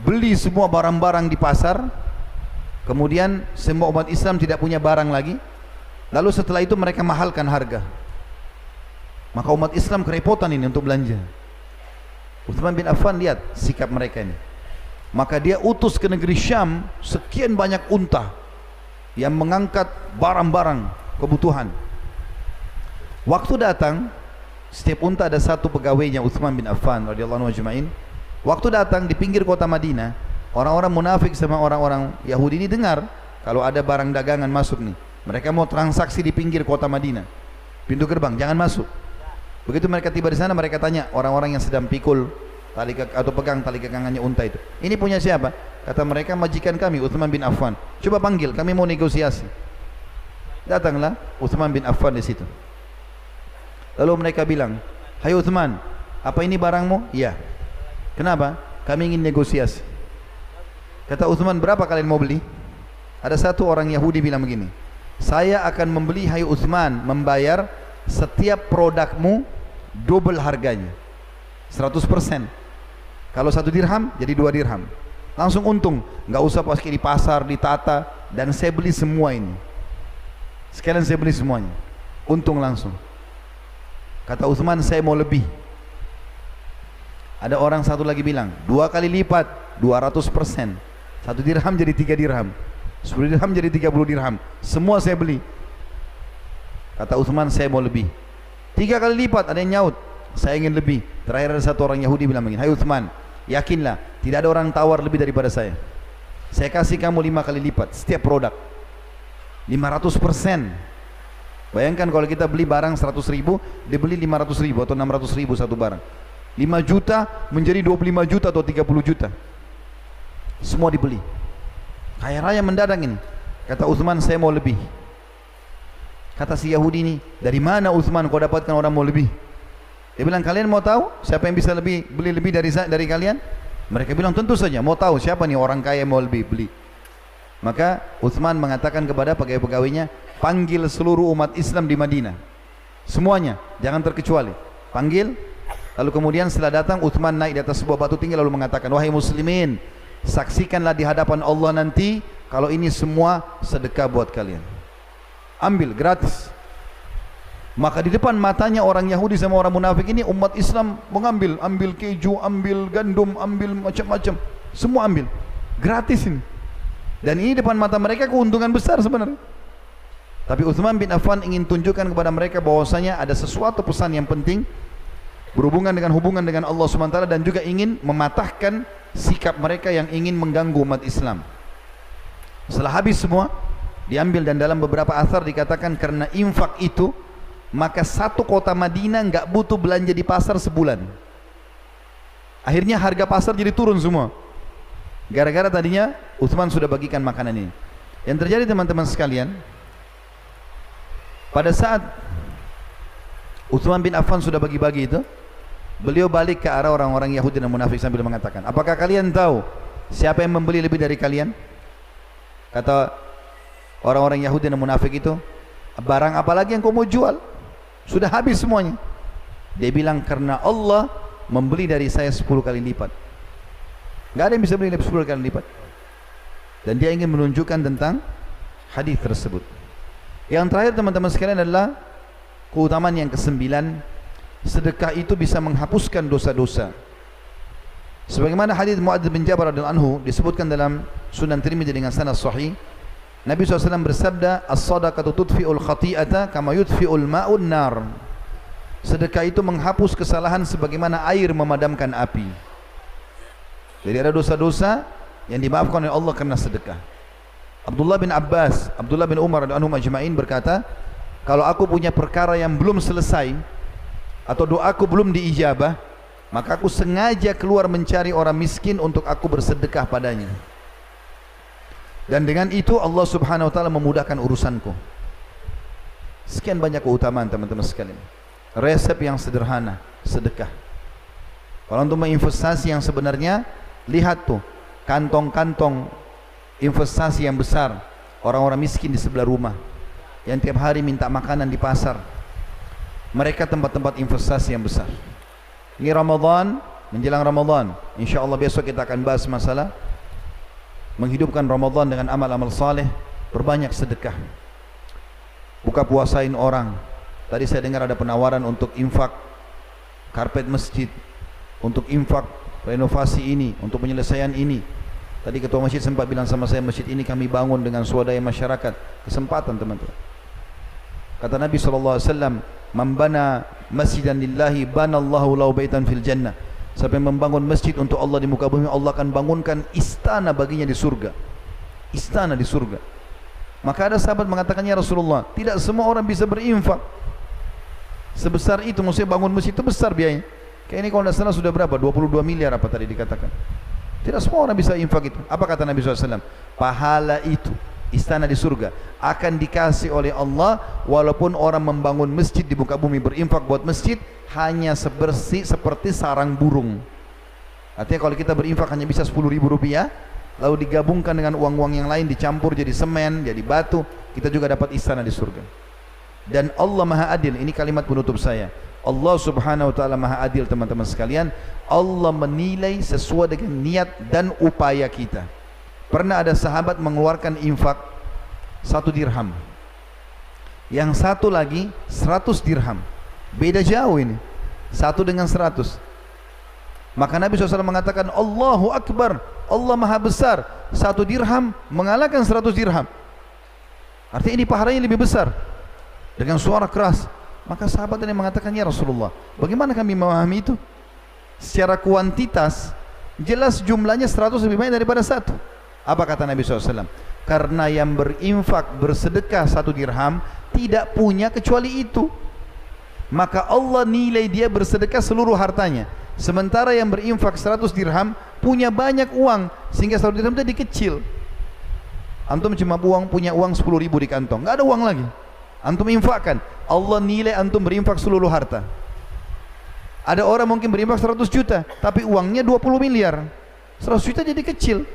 beli semua barang-barang di pasar. Kemudian semua umat Islam tidak punya barang lagi. Lalu setelah itu mereka mahalkan harga. Maka umat Islam kerepotan ini untuk belanja. Uthman bin Affan lihat sikap mereka ini. Maka dia utus ke negeri Syam sekian banyak unta yang mengangkat barang-barang kebutuhan. Waktu datang, setiap unta ada satu pegawainya Uthman bin Affan radhiyallahu anhu. Waktu datang di pinggir kota Madinah, orang-orang munafik sama orang-orang Yahudi ini dengar kalau ada barang dagangan masuk nih. Mereka mau transaksi di pinggir kota Madinah. Pintu gerbang, jangan masuk. Begitu mereka tiba di sana, mereka tanya orang-orang yang sedang pikul tali ke, atau pegang tali kekangannya unta itu. Ini punya siapa? Kata mereka majikan kami, Uthman bin Affan. Coba panggil, kami mau negosiasi. Datanglah Uthman bin Affan di situ. Lalu mereka bilang, Hai Uthman, apa ini barangmu? Iya. Kenapa? Kami ingin negosiasi. Kata Uthman, berapa kalian mau beli? Ada satu orang Yahudi bilang begini, saya akan membeli Hai Uthman membayar setiap produkmu double harganya 100% kalau satu dirham jadi dua dirham. Langsung untung nggak usah pas di pasar ditata dan saya beli semua ini. Sekalian saya beli semuanya. Untung langsung. Kata Uthman saya mau lebih. Ada orang satu lagi bilang dua kali lipat 200% satu dirham jadi tiga dirham. 10 dirham jadi 30 dirham. Semua saya beli. Kata Uthman saya mau lebih. Tiga kali lipat ada yang nyaut. Saya ingin lebih. Terakhir ada satu orang Yahudi bilang begini Hai Uthman Yakinlah Tidak ada orang tawar lebih daripada saya. Saya kasih kamu lima kali lipat Setiap produk. 500 persen. Bayangkan kalau kita beli barang 100 ribu Dia beli 500 ribu atau 600 ribu satu barang. 5 juta menjadi 25 juta atau 30 juta Semua dibeli Kaya raya mendadak ini Kata Uthman saya mau lebih Kata si Yahudi ini, dari mana Uthman kau dapatkan orang mau lebih? Dia bilang, kalian mau tahu siapa yang bisa lebih beli lebih dari dari kalian? Mereka bilang, tentu saja, mau tahu siapa nih orang kaya mau lebih beli. Maka Uthman mengatakan kepada pegawai-pegawainya, panggil seluruh umat Islam di Madinah. Semuanya, jangan terkecuali. Panggil, lalu kemudian setelah datang, Uthman naik di atas sebuah batu tinggi lalu mengatakan, Wahai muslimin, saksikanlah di hadapan Allah nanti, kalau ini semua sedekah buat kalian. Ambil gratis. Maka di depan matanya orang Yahudi sama orang munafik ini umat Islam mengambil ambil keju, ambil gandum, ambil macam-macam. Semua ambil. Gratis ini. Dan ini depan mata mereka keuntungan besar sebenarnya. Tapi Uthman bin Affan ingin tunjukkan kepada mereka bahwasanya ada sesuatu pesan yang penting berhubungan dengan hubungan dengan Allah SWT dan juga ingin mematahkan sikap mereka yang ingin mengganggu umat Islam. Setelah habis semua diambil dan dalam beberapa asar dikatakan karena infak itu maka satu kota Madinah enggak butuh belanja di pasar sebulan. Akhirnya harga pasar jadi turun semua. Gara-gara tadinya Uthman sudah bagikan makanan ini. Yang terjadi teman-teman sekalian pada saat Uthman bin Affan sudah bagi-bagi itu beliau balik ke arah orang-orang Yahudi dan munafik sambil mengatakan apakah kalian tahu siapa yang membeli lebih dari kalian? Kata orang-orang Yahudi dan munafik itu barang apa lagi yang kau mau jual? Sudah habis semuanya. Dia bilang karena Allah membeli dari saya 10 kali lipat. Enggak ada yang bisa beli 10 kali lipat. Dan dia ingin menunjukkan tentang hadis tersebut. Yang terakhir teman-teman sekalian adalah keutamaan yang kesembilan sedekah itu bisa menghapuskan dosa-dosa. Sebagaimana hadis Muadz bin Jabal radhiyallahu anhu disebutkan dalam Sunan Tirmizi dengan sanad sahih Nabi SAW bersabda As-sadaqatu tudfi'ul khati'ata Kama yudfi'ul ma'un nar. Sedekah itu menghapus kesalahan Sebagaimana air memadamkan api. Jadi ada dosa-dosa Yang dimaafkan oleh Allah karena sedekah. Abdullah bin Abbas Abdullah bin Umar dan Anhum Ajma'in berkata Kalau aku punya perkara yang belum selesai Atau doaku belum diijabah Maka aku sengaja keluar mencari orang miskin Untuk aku bersedekah padanya. Dan dengan itu Allah subhanahu wa ta'ala memudahkan urusanku. Sekian banyak keutamaan teman-teman sekalian. Resep yang sederhana sedekah. Kalau untuk menginvestasi yang sebenarnya lihat tuh kantong-kantong investasi yang besar orang-orang miskin di sebelah rumah yang tiap hari minta makanan di pasar mereka tempat-tempat investasi yang besar ini Ramadan menjelang Ramadan insyaAllah besok kita akan bahas masalah menghidupkan Ramadan dengan amal-amal saleh, berbanyak sedekah. Buka puasain orang. Tadi saya dengar ada penawaran untuk infak karpet masjid, untuk infak renovasi ini, untuk penyelesaian ini. Tadi ketua masjid sempat bilang sama saya, masjid ini kami bangun dengan swadaya masyarakat. Kesempatan teman-teman. Kata Nabi SAW, Membana masjidan lillahi banallahu lau baitan fil jannah. Siapa yang membangun masjid untuk Allah di muka bumi, Allah akan bangunkan istana baginya di surga. Istana di surga. Maka ada sahabat mengatakan, Ya Rasulullah, tidak semua orang bisa berinfak. Sebesar itu, maksudnya bangun masjid itu besar biayanya. Kayak ini kalau tidak salah sudah berapa? 22 miliar apa tadi dikatakan. Tidak semua orang bisa infak itu. Apa kata Nabi SAW? Pahala itu istana di surga akan dikasih oleh Allah walaupun orang membangun masjid di muka bumi berinfak buat masjid hanya sebersih seperti sarang burung. Artinya kalau kita berinfak hanya bisa 10 ribu rupiah lalu digabungkan dengan uang-uang yang lain dicampur jadi semen, jadi batu kita juga dapat istana di surga. Dan Allah maha adil ini kalimat penutup saya. Allah subhanahu wa ta'ala maha adil teman-teman sekalian. Allah menilai sesuai dengan niat dan upaya kita Pernah ada sahabat mengeluarkan infak satu dirham. Yang satu lagi seratus dirham. Beda jauh ini. Satu dengan seratus. Maka Nabi SAW mengatakan Allahu Akbar. Allah Maha Besar. Satu dirham mengalahkan seratus dirham. Artinya ini pahalanya lebih besar. Dengan suara keras. Maka sahabat ini mengatakan Ya Rasulullah. Bagaimana kami memahami itu? Secara kuantitas. Jelas jumlahnya seratus lebih banyak daripada satu. Apa kata Nabi SAW? Karena yang berinfak bersedekah satu dirham tidak punya kecuali itu. Maka Allah nilai dia bersedekah seluruh hartanya. Sementara yang berinfak seratus dirham punya banyak uang sehingga satu dirham jadi kecil. Antum cuma uang punya uang sepuluh ribu di kantong, nggak ada uang lagi. Antum infakkan, Allah nilai antum berinfak seluruh harta. Ada orang mungkin berinfak seratus juta, tapi uangnya dua puluh miliar. Seratus juta jadi kecil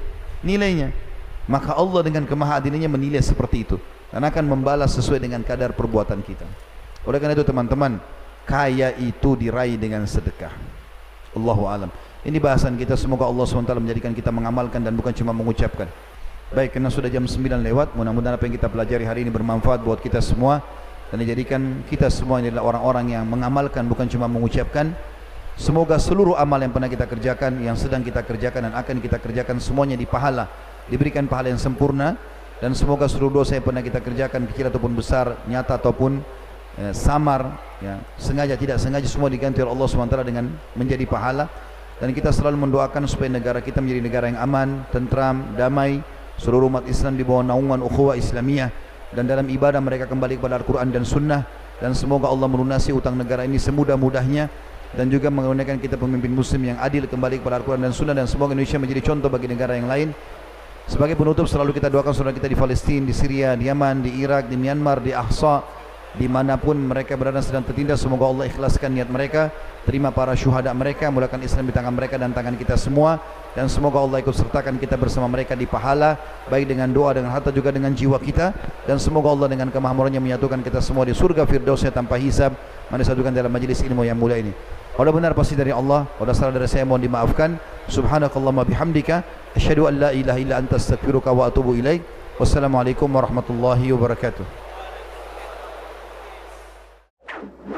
nilainya. Maka Allah dengan kemahadilannya menilai seperti itu. Dan akan membalas sesuai dengan kadar perbuatan kita. Oleh karena itu teman-teman kaya itu diraih dengan sedekah. Allahu alam. Ini bahasan kita. Semoga Allah SWT menjadikan kita mengamalkan dan bukan cuma mengucapkan. Baik karena sudah jam 9 lewat mudah-mudahan apa yang kita pelajari hari ini bermanfaat buat kita semua. Dan dijadikan kita semua adalah orang-orang yang mengamalkan bukan cuma mengucapkan Semoga seluruh amal yang pernah kita kerjakan, yang sedang kita kerjakan dan akan kita kerjakan semuanya dipahala, diberikan pahala yang sempurna dan semoga seluruh dosa yang pernah kita kerjakan kecil ataupun besar, nyata ataupun eh, samar, ya, sengaja tidak sengaja semua diganti oleh Allah SWT dengan menjadi pahala. Dan kita selalu mendoakan supaya negara kita menjadi negara yang aman, tentram, damai, seluruh umat Islam di bawah naungan ukhuwah Islamiyah. Dan dalam ibadah mereka kembali kepada Al-Quran dan Sunnah. Dan semoga Allah melunasi utang negara ini semudah-mudahnya dan juga menggunakan kita pemimpin muslim yang adil kembali kepada Al-Quran dan Sunnah. Dan semoga Indonesia menjadi contoh bagi negara yang lain. Sebagai penutup selalu kita doakan saudara kita di Palestin, di Syria, di Yaman, di Irak, di Myanmar, di Ahsa dimanapun mereka berada sedang tertindas semoga Allah ikhlaskan niat mereka terima para syuhada mereka mulakan Islam di tangan mereka dan tangan kita semua dan semoga Allah ikut sertakan kita bersama mereka di pahala baik dengan doa dengan harta juga dengan jiwa kita dan semoga Allah dengan kemahamurannya menyatukan kita semua di surga firdausnya tanpa hisab mana satukan dalam majlis ilmu yang mulia ini kalau benar pasti dari Allah, kalau salah dari saya mohon dimaafkan. Subhanakallahumma bihamdika asyhadu an la ilaha illa anta astaghfiruka wa atubu ilaik. Wassalamualaikum warahmatullahi wabarakatuh. Thank you.